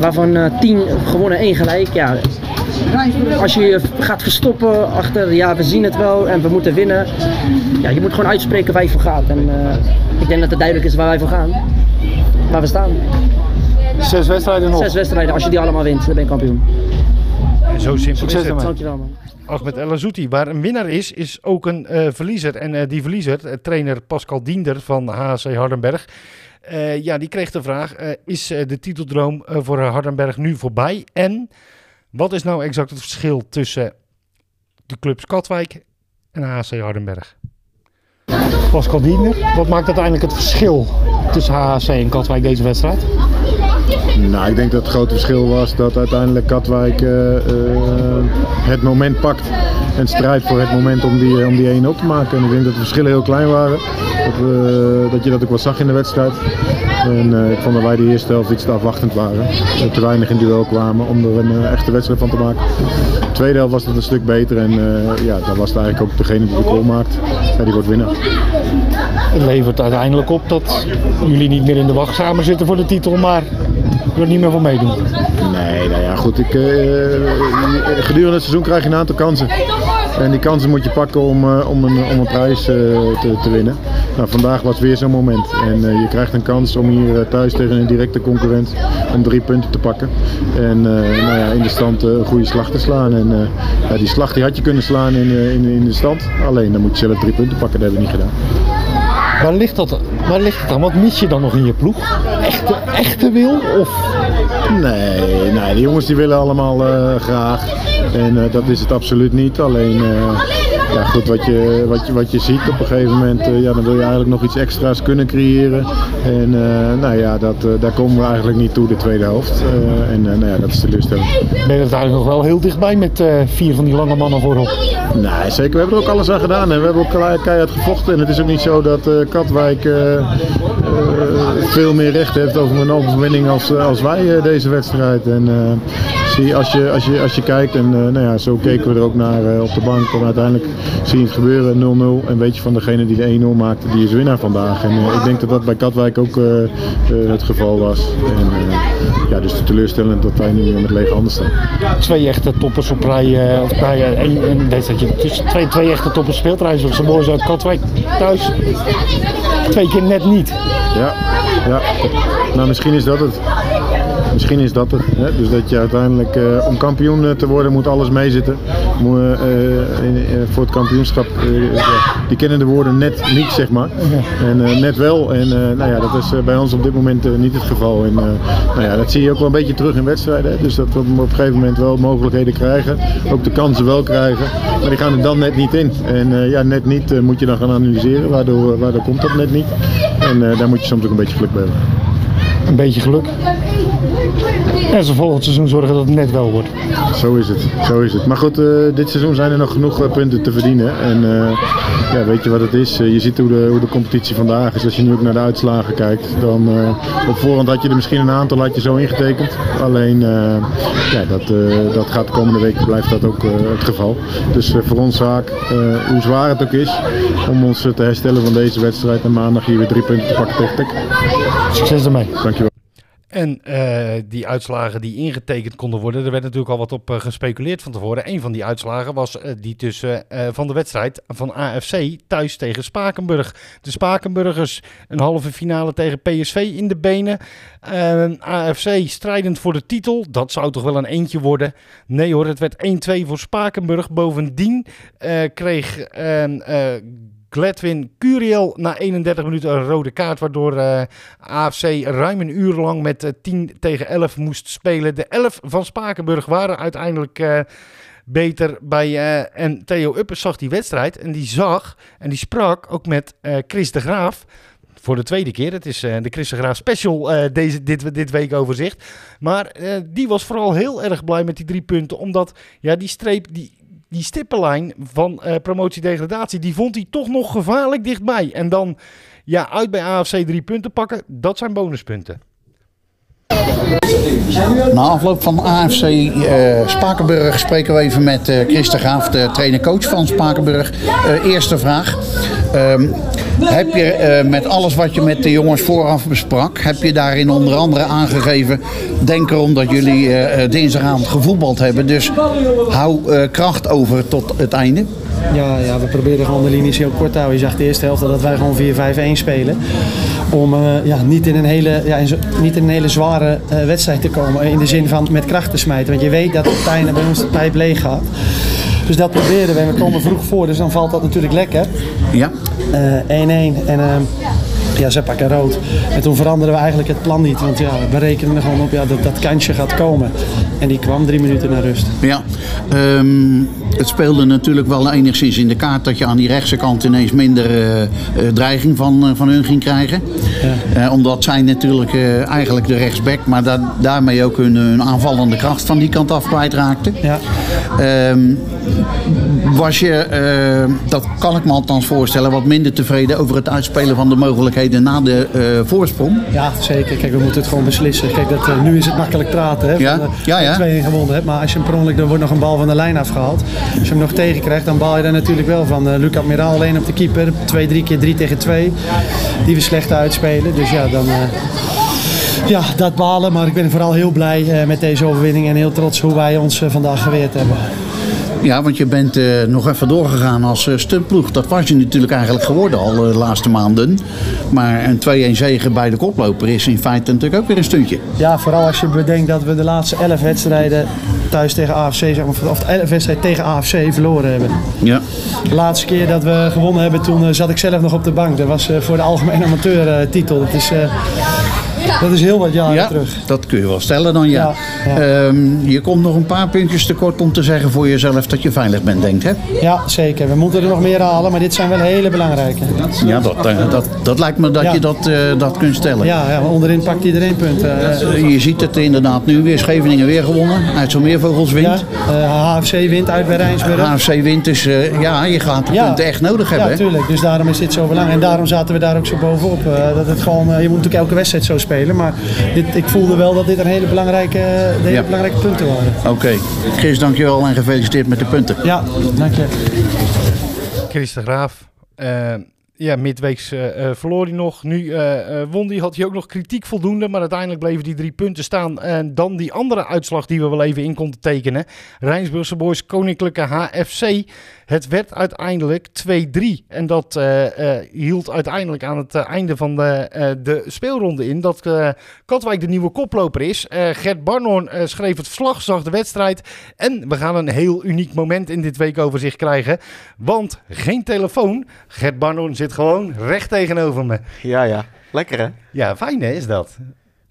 Waarvan eh, tien gewonnen, één gelijk. Ja, als je gaat verstoppen achter, ja, we zien het wel en we moeten winnen. Ja, je moet gewoon uitspreken waar je voor gaat. En eh, ik denk dat het duidelijk is waar wij voor gaan. Waar we staan. Zes wedstrijden nog. Zes wedstrijden. Als je die allemaal wint, dan ben je kampioen. En zo simpel Succes is het. Dankjewel man. Ahmed El Azouti, waar een winnaar is, is ook een eh, verliezer. En eh, die verliezer, trainer Pascal Diender van HC Hardenberg, eh, ja, die kreeg de vraag, eh, is de titeldroom eh, voor Hardenberg nu voorbij? En wat is nou exact het verschil tussen de clubs Katwijk en HC Hardenberg? Pascal Diender, wat maakt uiteindelijk het verschil tussen HC en Katwijk deze wedstrijd? Nou, ik denk dat het grote verschil was dat uiteindelijk Katwijk eh, eh, het moment pakt en strijdt voor het moment om die, om die 1 op te maken. En ik denk dat de verschillen heel klein waren. Dat, dat je dat ook wel zag in de wedstrijd. En eh, ik vond dat wij de eerste helft iets te afwachtend waren. Dat te weinig in duel kwamen om er een echte wedstrijd van te maken. De tweede helft was het een stuk beter en ja, dan was het eigenlijk ook degene die de goal maakt. Ja, die wordt winnaar. Het levert uiteindelijk op dat jullie niet meer in de wachtkamer zitten voor de titel, maar er niet meer voor meedoen. Nee, nou ja, goed. Ik, eh, gedurende het seizoen krijg je een aantal kansen. En die kansen moet je pakken om, eh, om, een, om een prijs eh, te, te winnen. Nou, vandaag was weer zo'n moment. En eh, je krijgt een kans om hier eh, thuis tegen een directe concurrent om drie punten te pakken. En eh, nou ja, in de stand eh, een goede slag te slaan. En eh, ja, die slag die had je kunnen slaan in, eh, in, in de stand. Alleen dan moet je zelf drie punten pakken. Dat hebben we niet gedaan. Waar ligt dat, waar ligt het aan? Wat mis je dan nog in je ploeg? Echte, echte wil? Of? Nee, nee, de jongens die willen allemaal eh, graag. En eh, dat is het absoluut niet. Alleen, eh, ja, goed, wat je, wat, je, wat je ziet op een gegeven moment, eh, ja, dan wil je eigenlijk nog iets extra's kunnen creëren. En eh, nou ja, dat, eh, daar komen we eigenlijk niet toe de tweede helft. En nou ja, dat is teleurstellend. Ben je er eigenlijk nog wel heel dichtbij met vier van die lange mannen voorop? Nee, zeker. We hebben er ook alles aan gedaan. En we hebben ook kei- keihard gevochten. En het is ook niet zo dat Katwijk veel meer recht heeft over een overwinning als, eh, als wij eh, deze wedstrijd. En eh, zie, als, je, als, je, als je kijkt, en eh, nou ja, zo keken we er ook naar eh, op de bank. En uiteindelijk zie je het gebeuren 0-0 en weet je van degene die de 1-0 maakte, die is winnaar vandaag. En ik denk dat dat bij Katwijk ook het geval was. En, ja, dus teleurstellend dat wij nu met lege handen staan. Twee echte toppers op rij, een, een wedstrijdje. Dus twee, twee echte toppers speeltrein zoals de boys uit Katwijk thuis. Twee keer net niet. Ja, ja. Nou, misschien is dat het. Misschien is dat het. Hè? Dus dat je uiteindelijk uh, om kampioen eh, te worden moet alles meezitten. Moet, uh, voor het kampioenschap, die kennen de woorden net niet zeg maar. En net wel. En nou ja, dat is bij ons op dit moment niet het geval. En nou ja, dat zie je ook wel een beetje terug in wedstrijden. Hè? Dus dat we op een gegeven moment wel mogelijkheden krijgen. Ook de kansen wel krijgen. Maar die gaan er dan net niet in. En ja, net niet moet je dan gaan analyseren. Waardoor, waardoor komt dat net niet. En daar moet je soms ook een beetje geluk bij hebben. Een beetje geluk. En ze volgend seizoen zorgen dat het net wel wordt. Zo is het, zo is het. Maar goed, uh, dit seizoen zijn er nog genoeg uh, punten te verdienen. En uh, ja, weet je wat het is? je ziet hoe de, hoe de competitie vandaag is. Als je nu ook naar de uitslagen kijkt, dan op voorhand had je er misschien een aantal had je zo ingetekend. Alleen, ja, dat, dat gaat de komende weken blijft dat ook het geval. Dus voor ons zaak, hoe zwaar het ook is, om ons te herstellen van deze wedstrijd. En maandag hier weer drie punten te pakken tegen. Succes ermee. Dankjewel. En uh, die uitslagen die ingetekend konden worden, er werd natuurlijk al wat op uh, gespeculeerd van tevoren. Een van die uitslagen was uh, die tussen van de wedstrijd van AFC thuis tegen Spakenburg. De Spakenburgers een halve finale tegen PSV in de benen. AFC strijdend voor de titel, dat zou toch wel een eentje worden. Nee hoor, het werd 1-2 voor Spakenburg. Bovendien kreeg Gladwin Curiel na 31 minuten een rode kaart, waardoor eh, AFC ruim een uur lang met uh, eh, 10 tegen 11 moest spelen. De 11 van Spakenburg waren uiteindelijk uh, beter bij. en Theo Uppers zag die wedstrijd en die zag en die sprak ook met Chris de Graaf. Voor de tweede keer. Het is de Chris de Graaf special deze, dit, dit week overzicht. Maar die was vooral heel erg blij met die drie punten. Omdat ja, die streep die, die stippenlijn van uh, promotie-degradatie, die vond hij toch nog gevaarlijk dichtbij. En dan ja, uit bij AFC drie punten pakken, dat zijn bonuspunten. Na afloop van AFC eh, Spakenburg spreken we even met uh, Chris de Graaf, de trainer-coach van Spakenburg. Eerste vraag. Um, heb je met alles wat je met de jongens vooraf besprak, heb je daarin onder andere aangegeven, denk erom dat jullie dinsdagavond gevoetbald hebben. Dus hou kracht over tot het einde. Ja, ja, we proberen gewoon de linies heel kort te houden. Je zag de eerste helft dat wij gewoon 4-5-1 spelen. Om uh, ja, niet, in een hele, ja, niet in een hele zware uh, wedstrijd te komen. In de zin van met kracht te smijten. Want je weet dat het einde bij ons de pijp leeg gaat. Dus dat proberen we. En we komen vroeg voor, dus dan valt dat natuurlijk lekker. Ja. 1-1. Uh, en ja, ze pakken rood. En toen veranderden we eigenlijk het plan niet. Want ja, we rekenen er gewoon op ja, dat dat kansje gaat komen. En die kwam drie minuten naar rust. Ja, um, het speelde natuurlijk wel enigszins in de kaart dat je aan die rechtse kant ineens minder uh, dreiging van, uh, van hun ging krijgen. Ja. omdat zij natuurlijk eigenlijk de rechtsback, maar da daarmee ook hun, hun, aanvallende kracht van die kant af kwijtraakten. Ja. Um, was je, dat kan ik me althans voorstellen, wat minder tevreden over het uitspelen van de mogelijkheden na de voorsprong? Ja, zeker. Kijk, we moeten het gewoon beslissen. Kijk, dat, nu is het makkelijk praten. Hè, ja, ja, ja. 2 gewonnen hebt. Maar als je per ongeluk, er wordt nog een bal van de lijn afgehaald. Als je hem nog tegenkrijgt, dan baal je er natuurlijk wel van. Uh, Luc Admiraal alleen op de keeper. Twee, drie keer drie tegen twee. Die we slecht uitspelen. Dus ja, dan... Uh, ja, dat balen. Maar ik ben vooral heel blij uh, met deze overwinning. En heel trots hoe wij ons vandaag geweerd hebben. Ja, want je bent uh, nog even doorgegaan als uh, stuntploeg. Dat was je natuurlijk eigenlijk geworden al de laatste maanden. Maar een 2-1 zegen bij de koploper is in feite natuurlijk ook weer een stuntje. Ja, vooral als je bedenkt dat we de laatste 11 wedstrijden thuis tegen AFC, zeg maar, of de 11 wedstrijden tegen AFC verloren hebben. Ja. De laatste keer dat we gewonnen hebben, toen uh, zat ik zelf nog op de bank. Dat was voor de algemene amateur titel. Dat is dat is heel wat jaren ja, terug. Dat kun je wel stellen dan, ja. ja, um, je komt nog een paar puntjes tekort om te zeggen voor jezelf dat je veilig bent, denkt hè? Ja, zeker. We moeten er nog meer halen, maar dit zijn wel hele belangrijke. Ja, dat, eh, dat, dat lijkt me dat je dat, uh, dat kunt stellen. Ja, ja onderin pakt iedereen punten. Uh, je ziet het inderdaad nu weer. Scheveningen weer gewonnen. Uit zo'n meervogels wint. Ja, HFC wint uit bij Rijnsburg. HFC wint, dus ja, je gaat de punten echt nodig hebben. Ja, natuurlijk. Dus daarom is dit zo belangrijk. En daarom zaten we daar ook zo bovenop. dat het gewoon, je moet natuurlijk elke wedstrijd zo spelen. Maar dit, ik voelde wel dat dit een hele belangrijke, hele ja. belangrijke punten waren. Oké. Okay. Chris, dankjewel en gefeliciteerd met de punten. Ja, dank je. Chris de Graaf. Eh, ja, midweeks eh, verloor hij nog. Nu eh, won hij, had hij ook nog kritiek voldoende. Maar uiteindelijk bleven die drie punten staan. En dan die andere uitslag die we wel even in konden tekenen. Rijnsburgse Boys Koninklijke HFC. Het werd uiteindelijk 2-3. En dat hield uiteindelijk aan het einde van de, de speelronde in. Dat Katwijk de nieuwe koploper is. Gert Barnoorn eh, schreef het verslag, zag de wedstrijd. En we gaan een heel uniek moment in dit weekoverzicht krijgen. Want geen telefoon. Gert Barnoorn zit gewoon recht tegenover me. Ja, ja. Lekker hè? Ja, fijn hè, is dat.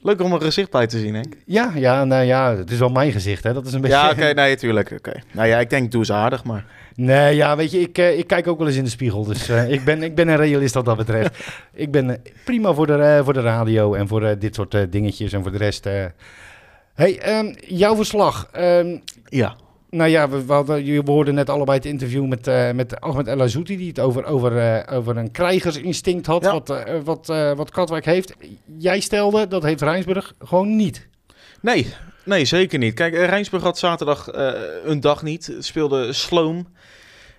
Leuk om een gezicht bij te zien, Henk. Ja, ja, nou ja, het is wel mijn gezicht hè. Dat is een beetje... Ja, oké, nee, tuurlijk. Oké. Nou ja, ik denk, doe ze aardig, maar... Nee, ja, weet je, ik, eh, ik kijk ook wel eens in de spiegel. Dus eh, ik, ben, ik ben een realist wat dat betreft. ik ben eh, prima voor de, voor de radio en voor dit soort dingetjes en voor de rest. hey, ehm, jouw verslag. ehm, ja. Nou ja, we, we, hadden, je- we hoorden net allebei het interview met, eh met Ahmed El Azouti, die het over, over, eh, over een krijgersinstinct had, wat, eh, wat, wat Katwijk heeft. Jij stelde, dat heeft Rijnsburg gewoon niet. Nee, nee, zeker niet. Kijk, Rijnsburg had zaterdag een dag niet. Speelde sloom.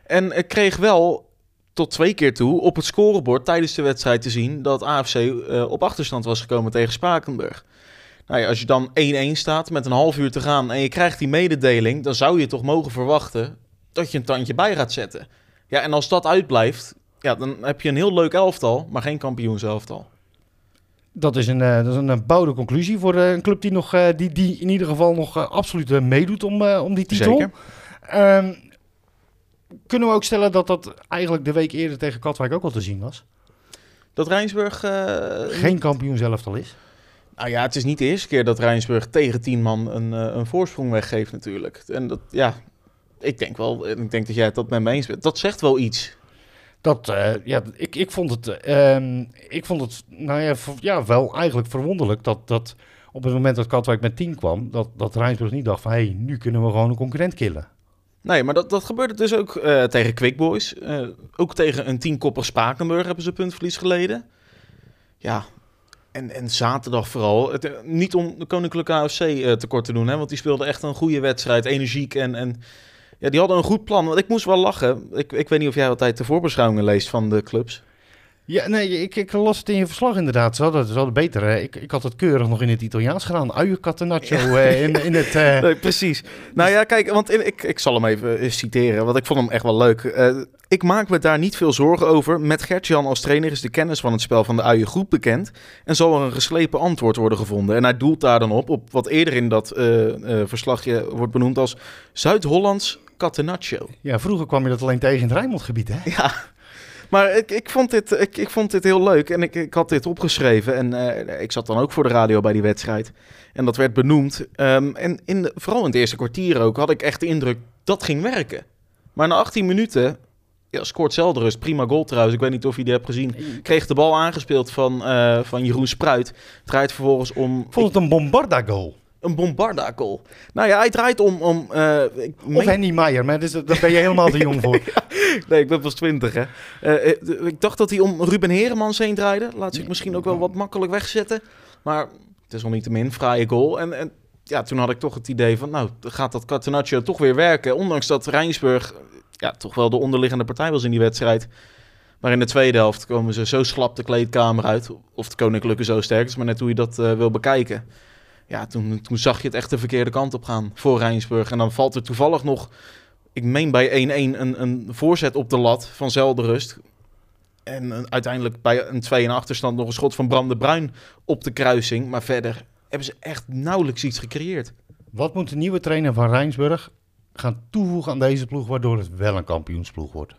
En kreeg wel tot twee keer toe op het scorebord tijdens de wedstrijd te zien dat AFC op achterstand was gekomen tegen Spakenburg. Nou ja, als je dan 1-1 staat met een half uur te gaan en je krijgt die mededeling, dan zou je toch mogen verwachten dat je een tandje bij gaat zetten. Ja, en als dat uitblijft, ja, dan heb je een heel leuk elftal, maar geen kampioenselftal. Dat is een, eh, dat is een eh, bouwde conclusie voor eh, een club die, nog, die, die in ieder geval nog absoluut meedoet om, om die titel. Zeker. Ehm, kunnen we ook stellen dat dat eigenlijk de week eerder tegen Katwijk ook al te zien was? Dat Rijnsburg... Geen kampioen zelf al is? Nou ja, het is niet de eerste keer dat Rijnsburg tegen tien man een, eh, een voorsprong weggeeft natuurlijk. En dat, ja, ik denk wel, ik denk dat jij het dat met me eens bent. Dat zegt wel iets. Dat, eh, ja, ik, ik vond het, ehm, ik vond het nou ja, ja, wel eigenlijk verwonderlijk dat, dat op het moment dat Katwijk met 10 kwam, dat, dat Rijnsburg niet dacht van, hé, hey, nu kunnen we gewoon een concurrent killen. Nee, maar dat, dat gebeurde dus ook eh, tegen Quick Boys. Ook tegen een tienkoppig Spakenburg hebben ze puntverlies geleden. Ja, en, en zaterdag vooral. Het, eh, niet om de Koninklijke AFC eh, tekort te doen, hè, want die speelde echt een goede wedstrijd, energiek en... en ja, die hadden een goed plan. Want ik moest wel lachen. Ik, ik weet niet of jij altijd de voorbeschouwingen leest van de clubs. Ja, nee, ik, ik las het in je verslag inderdaad. Ze hadden, ze hadden beter. hè. Ik, ik had het keurig nog in het Italiaans gedaan. Uiencatenaccio eh, in, in het... eh, Nee, precies. Nou ja, kijk, want in- ik, ik zal hem even eh, citeren, want ik vond hem echt wel leuk. Ik maak me daar niet veel zorgen over. Met Gert-Jan als trainer is de kennis van het spel van de uien goed bekend. En zal er een geslepen antwoord worden gevonden. En hij doelt daar dan op, op wat eerder in dat verslagje wordt benoemd als Zuid-Hollands Catenaccio. Ja, vroeger kwam je dat alleen tegen in het Rijnmondgebied, hè? Ja, maar ik, ik, vond dit, ik, ik vond dit heel leuk en ik, ik had dit opgeschreven. En eh, ik zat dan ook voor de radio bij die wedstrijd. En dat werd benoemd. Ehm, en in de, vooral in het eerste kwartier ook had ik echt de indruk dat ging werken. Maar na 18 minuten ja, scoort Zelderus. Prima goal trouwens. Ik weet niet of je die hebt gezien. Kreeg de bal aangespeeld van, eh, van Jeroen Spruit. Draait vervolgens om... Vond het een Bombarda-goal? Een Bombarda-goal. Nou ja, hij draait om... om eh, ik Of meen- Henny Meijer, maar dus, daar ben je helemaal te jong voor. Nee, ik ben pas 20, hè. Eh, eh, ik dacht dat hij om Ruben Heremans heen draaide. Laat zich misschien ook wel wat makkelijk wegzetten. Maar het is nog niet te min, fraaie goal. En, en ja, toen had ik toch het idee van, nou, gaat dat Catenaccio toch weer werken. Ondanks dat Rijnsburg ja, toch wel de onderliggende partij was in die wedstrijd. Maar in de tweede helft komen ze zo slap de kleedkamer uit. Of de Koninklijke zo sterk is, maar net hoe je dat wil bekijken. Ja, toen, toen zag je het echt de verkeerde kant op gaan voor Rijnsburg. En dan valt er toevallig nog, ik meen bij 1-1, een, een voorzet op de lat van Zelderust. En eh, uiteindelijk bij een 2 in achterstand nog een schot van Bram de Bruin op de kruising. Maar verder hebben ze echt nauwelijks iets gecreëerd. Wat moet de nieuwe trainer van Rijnsburg gaan toevoegen aan deze ploeg, waardoor het wel een kampioensploeg wordt?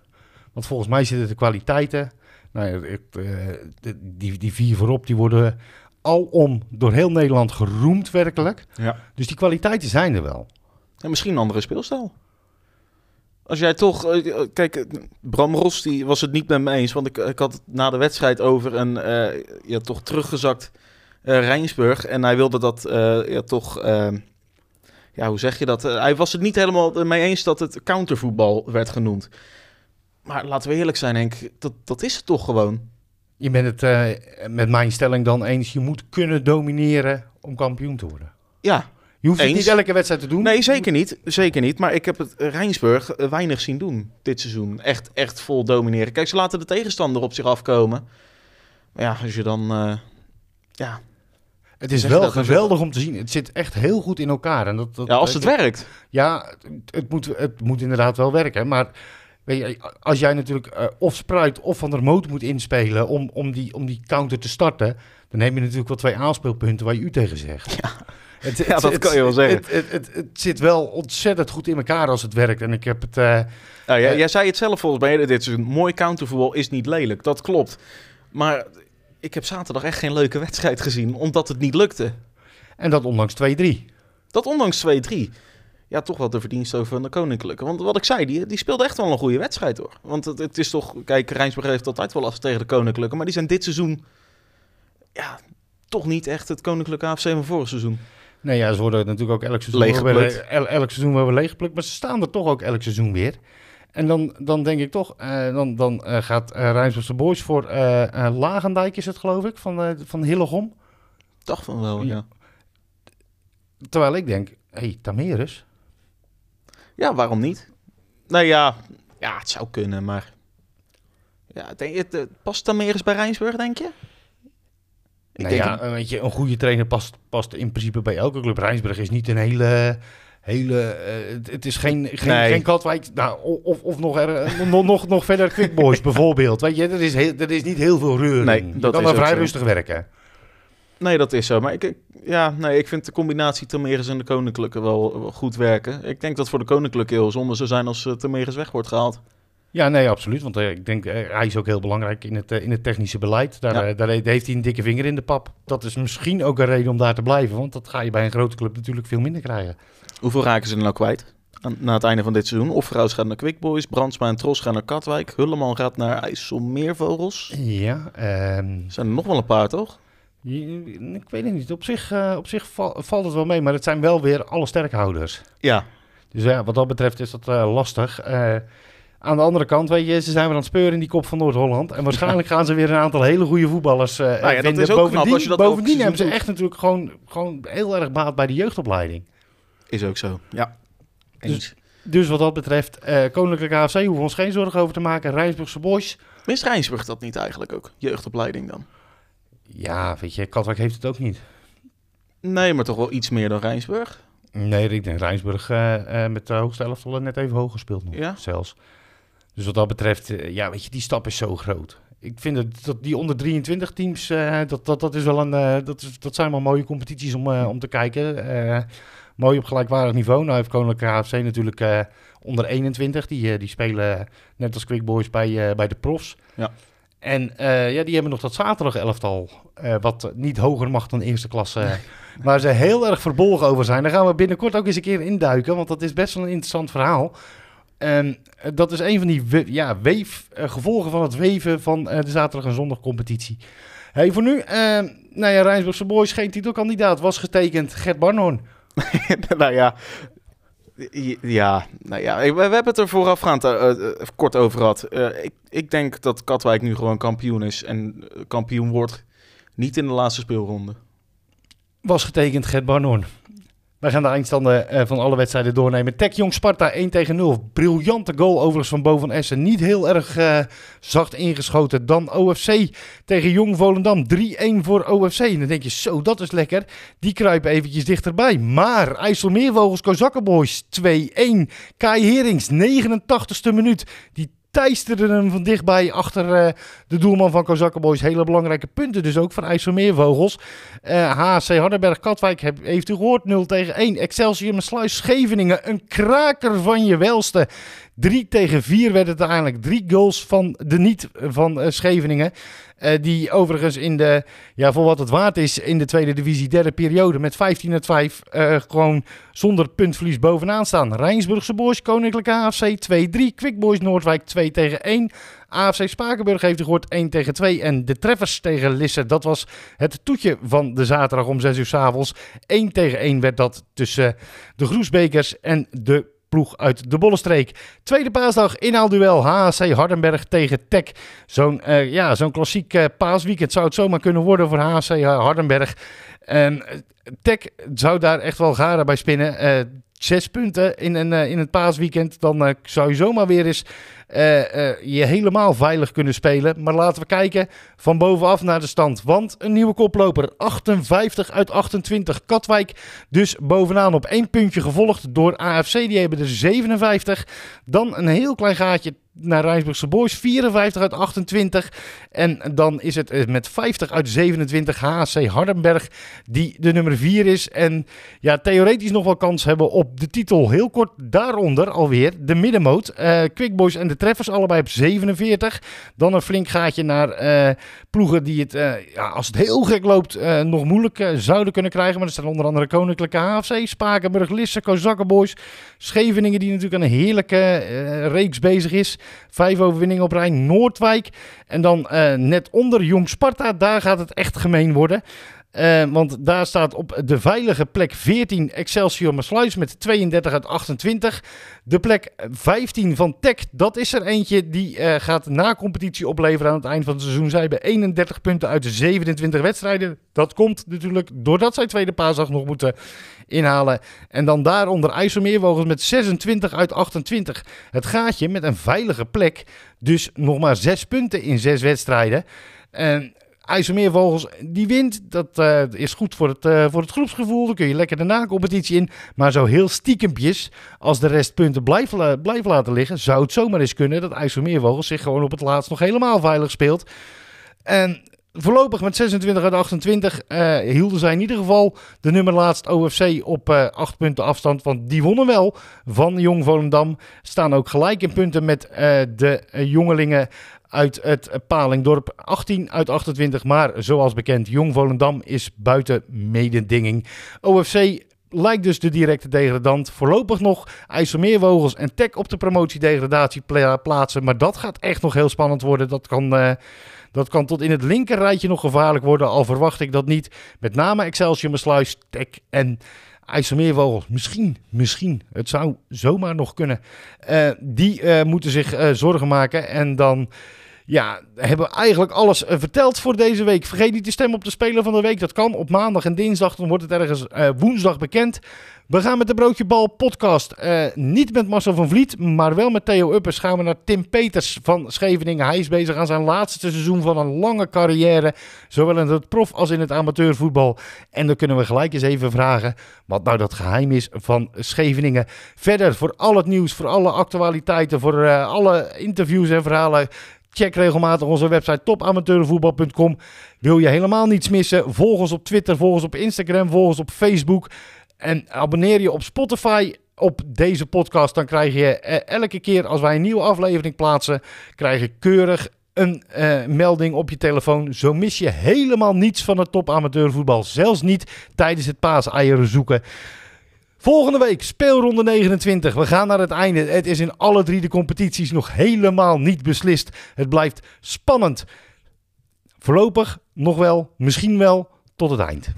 Want volgens mij zitten de kwaliteiten, nou ja, eh, die, die vier voorop, die worden alom door heel Nederland geroemd werkelijk. Ja. Dus die kwaliteiten zijn er wel. En misschien een andere speelstijl. Als jij toch... eh, kijk, Bram Ros die was het niet met me eens. Want ik, ik had het na de wedstrijd over een eh, ja, toch teruggezakt eh Rijnsburg. En hij wilde dat ja, toch... ja, hoe zeg je dat? Hij was het niet helemaal mee eens dat het countervoetbal werd genoemd. Maar laten we eerlijk zijn, Henk. Dat, dat is het toch gewoon. Je bent het eh, met mijn stelling dan eens, je moet kunnen domineren om kampioen te worden. Ja. Je hoeft het niet elke wedstrijd te doen. Nee, zeker niet. Zeker niet. Maar ik heb het eh, Rijnsburg eh, weinig zien doen dit seizoen. Echt, echt vol domineren. Kijk, ze laten de tegenstander op zich afkomen. Maar ja, als je dan... ja, Het is wel geweldig om te zien. Het zit echt heel goed in elkaar. En dat, dat, Ja, als het werkt. Ja, het, het moet, het moet inderdaad wel werken. Maar weet je, als jij natuurlijk eh, of Spruit of Van der Moot moet inspelen om, om, die, om die counter te starten, dan heb je natuurlijk wel twee aanspeelpunten waar je u tegen zegt. Ja, het, Ja, dat kan je wel zeggen. Het, het, het, het zit wel ontzettend goed in elkaar als het werkt. En ik heb het... eh, Nou, jij, eh, jij zei het zelf volgens mij dit seizoen. Mooi countervoetbal is niet lelijk. Dat klopt. Maar ik heb zaterdag echt geen leuke wedstrijd gezien, omdat het niet lukte. En dat ondanks 2-3. Dat ondanks 2-3. Ja, toch wel de verdienste over van de Koninklijke. Want wat ik zei, die, die speelde echt wel een goede wedstrijd hoor. Want het, het is toch... Kijk, Rijnsburg heeft altijd wel last tegen de Koninklijke. Maar die zijn dit seizoen... Ja, toch niet echt het Koninklijke AFC van vorig seizoen. Nee, ja, ze worden natuurlijk ook elk seizoen, wel Leeggeplukt. weer, el- elk seizoen wel weer leeggeplukt. Maar ze staan er toch ook elk seizoen weer. En dan, dan denk ik toch, eh, dan, dan eh, gaat uh, Rijnsburgse Boys voor eh eh, Lagendijk, is het geloof ik, van, eh van Hillegom. Dacht van wel, ja. Terwijl ik denk, hé, hey, Tamerus. Ja, waarom niet? Nou ja, ja het zou kunnen, maar... Ja, denk, je, het, eh, past dan meer eens bij Rijnsburg, denk je? Ik Nou denk ja, het- weet je, een goede trainer past, past in principe bij elke club. Rijnsburg is niet een hele... hele eh, het, het is geen, geen, Nee. geen Katwijk, nou, of, of nog, er, nog, nog, nog verder Quick Boys bijvoorbeeld. Weet je, er is, heel, er is niet heel veel reuring. Nee, je dat kan is vrij zo. rustig werken. Nee, dat is zo. Maar ik, ja, nee, ik vind de combinatie Tameres en de Koninklijke wel, wel goed werken. Ik denk dat voor de Koninklijke heel zonde zou zijn als uh, weg wordt gehaald. Ja, nee, absoluut. Want eh, ik denk, eh, hij is ook heel belangrijk in het, in het technische beleid. Daar, Ja. daar heeft hij een dikke vinger in de pap. Dat is misschien ook een reden om daar te blijven. Want dat ga je bij een grote club natuurlijk veel minder krijgen. Hoeveel raken ze er nou kwijt? Aan, na het einde van dit seizoen. Offerhuis gaat naar Quick Boys, Brandsma en Tros gaan naar Katwijk. Hulleman gaat naar IJsselmeervogels. Ja. ehm, zijn er nog wel een paar, toch? Ik weet het niet. Op zich, eh, op zich val- valt het wel mee, maar het zijn wel weer alle sterkhouders. Ja. Dus ja, wat dat betreft is dat eh, lastig. Eh, aan de andere kant, weet je, ze zijn weer aan het speuren in die kop van Noord-Holland. En waarschijnlijk gaan ze weer een aantal hele goede voetballers Nou ja, dat is ook knap bovendien als je dat bovendien hebben ze echt natuurlijk gewoon, gewoon heel erg baat bij de jeugdopleiding. Is ook zo, ja. Dus, dus wat dat betreft, Koninklijke AFC hoeven we ons geen zorgen over te maken. Rijnsburgse Boys. Mist Rijnsburg dat niet eigenlijk ook? Jeugdopleiding dan? Ja, weet je, Katwijk heeft het ook niet. Nee, maar toch wel iets meer dan Rijnsburg. Nee, ik denk Rijnsburg eh, eh, met de hoogste elftal net even hoog gespeeld nog, Ja? zelfs. Dus wat dat betreft, eh, ja, weet je, die stap is zo groot. Ik vind dat, dat die onder 23 teams, dat, dat, dat, is wel een, dat, is, dat zijn wel mooie competities om, om te kijken. Mooi op gelijkwaardig niveau. Nou heeft Koninklijke AFC natuurlijk onder 21. Die, die spelen net als Quick Boys bij, bij de profs. Ja. En eh, ja, die hebben nog dat zaterdag elftal, eh, wat niet hoger mag dan eerste klasse. Waar ze heel erg verbolgen over zijn. Daar gaan we binnenkort ook eens een keer induiken, want dat is best wel een interessant verhaal. En eh, dat is een van die we- ja, weef, gevolgen van het weven van de zaterdag- en zondag competitie. Hey, voor nu, nou ja, Rijnsburgse Boys, geen titelkandidaat, was getekend Gert Barnhoorn. nou ja, ja, nou ja, we, hebben het er voorafgaand eh, kort over gehad. Eh, ik, ik denk dat Katwijk nu gewoon kampioen is en kampioen wordt niet in de laatste speelronde. Was getekend Gert Barnhoorn. Wij gaan de eindstanden eh, van alle wedstrijden doornemen. Tech Jong Sparta 1 tegen 0. Briljante goal overigens van Bo van Essen. Niet heel erg eh, zacht ingeschoten. Dan OFC tegen Jong Volendam. 3-1 voor OFC. En dan denk je, zo, dat is lekker. Die kruipen eventjes dichterbij. Maar IJsselmeervogels Kozakkenboys 2-1. Kai Herings, 89ste minuut. Die teisterde hem van dichtbij achter eh, de doelman van Kozakkenboys. Hele belangrijke punten dus ook van IJsselmeervogels. Eh HC Hardenberg Katwijk heeft u gehoord 0 tegen 1. Excelsior Sluis Scheveningen. Een kraker van je welste. 3 tegen 4 werd het uiteindelijk. Drie goals van de niet van eh, Scheveningen. Eh, die overigens in de, ja, voor wat het waard is, in de tweede divisie, derde periode met 15 uit 5, eh, gewoon zonder puntverlies bovenaan staan. Rijnsburgse Boys, Koninklijke AFC 2-3, Quick Boys Noordwijk 2 tegen 1. AFC Spakenburg heeft u gehoord 1 tegen 2. En de treffers tegen Lisse, dat was het toetje van de zaterdag om 6 uur s avonds. 1 tegen 1 werd dat tussen de Groesbekers en de ploeg uit de Bollenstreek. Tweede paasdag inhaalduel HHC Hardenberg tegen Tech. Zo'n eh, ja, zo'n klassiek eh, paasweekend zou het zomaar kunnen worden voor HHC Hardenberg. En eh, Tech zou daar echt wel garen bij spinnen. Eh, zes punten in, een, eh, in het paasweekend. Dan eh, zou je zomaar weer eens je helemaal veilig kunnen spelen. Maar laten we kijken van bovenaf naar de stand. Want een nieuwe koploper, 58 uit 28. Katwijk dus bovenaan op één puntje gevolgd door AFC. Die hebben er 57. Dan een heel klein gaatje naar Rijnsburgse Boys. 54 uit 28. En dan is het eh, met 50 uit 27 HC Hardenberg die de nummer 4 is. En ja, theoretisch nog wel kans hebben op de titel. Heel kort daaronder alweer de middenmoot. Eh Quick Boys en de Treffers allebei op 47. Dan een flink gaatje naar eh, ploegen die het, ja, als het heel gek loopt, nog moeilijk zouden kunnen krijgen. Maar er staan onder andere Koninklijke HFC, Spakenburg, Lisse, Kozakkenboys. Scheveningen die natuurlijk een heerlijke reeks bezig is. Vijf overwinningen op rij. Noordwijk. En dan eh, net onder Jong Sparta. Daar gaat het echt gemeen worden. Eh, want daar staat op de veilige plek 14 Excelsior Maasluis met 32 uit 28. De plek 15 van Tech, dat is er eentje die eh, gaat na competitie opleveren aan het eind van het seizoen. Zij hebben 31 punten uit de 27 wedstrijden. Dat komt natuurlijk doordat zij tweede paasdag nog moeten inhalen. En dan daaronder IJsselmeervogels met 26 uit 28. Het gaatje met een veilige plek. Dus nog maar 6 punten in 6 wedstrijden. En IJsselmeervogels, die wint. Dat eh, is goed voor het, eh, voor het groepsgevoel. Dan kun je lekker de na-competitie in. Maar zo heel stiekempjes, als de rest punten blijft, la- blijft laten liggen... zou het zomaar eens kunnen dat IJsselmeervogels zich gewoon op het laatst nog helemaal veilig speelt. En voorlopig met 26 uit 28 eh, hielden zij in ieder geval de nummer laatst OFC op eh 8 punten afstand. Want die wonnen wel van Jong Volendam. Staan ook gelijk in punten met de jongelingen uit het Palingdorp. 18 uit 28, maar zoals bekend, Jong Volendam is buiten mededinging. OFC lijkt dus de directe degradant. Voorlopig nog IJsselmeervogels en Tech op de promotiedegradatie pla- plaatsen. Maar dat gaat echt nog heel spannend worden. Dat kan... eh, dat kan tot in het linkerrijtje nog gevaarlijk worden, al verwacht ik dat niet. Met name Excelsior, Maasluis, Tech en IJsselmeervogels. Misschien, misschien. Het zou zomaar nog kunnen. Eh, die eh, moeten zich eh, zorgen maken. En dan ja, hebben we eigenlijk alles eh, verteld voor deze week. Vergeet niet te stemmen op de Speler van de Week. Dat kan op maandag en dinsdag. Dan wordt het ergens eh, woensdag bekend. We gaan met de Broodje Bal podcast. eh, niet met Marcel van Vliet, maar wel met Theo Uppers. Gaan we naar Tim Peters van Scheveningen. Hij is bezig aan zijn laatste seizoen van een lange carrière. Zowel in het prof als in het amateurvoetbal. En dan kunnen we gelijk eens even vragen wat nou dat geheim is van Scheveningen. Verder voor al het nieuws, voor alle actualiteiten, voor alle interviews en verhalen. Check regelmatig onze website topamateurvoetbal.com. Wil je helemaal niets missen? Volg ons op Twitter, volg ons op Instagram, volg ons op Facebook. En abonneer je op Spotify op deze podcast. Dan krijg je eh, elke keer als wij een nieuwe aflevering plaatsen, krijg je keurig een eh, melding op je telefoon. Zo mis je helemaal niets van het topamateurvoetbal. Zelfs niet tijdens het paaseieren zoeken. Volgende week speelronde 29. We gaan naar het einde. Het is in alle drie de competities nog helemaal niet beslist. Het blijft spannend. Voorlopig nog wel, misschien wel tot het eind.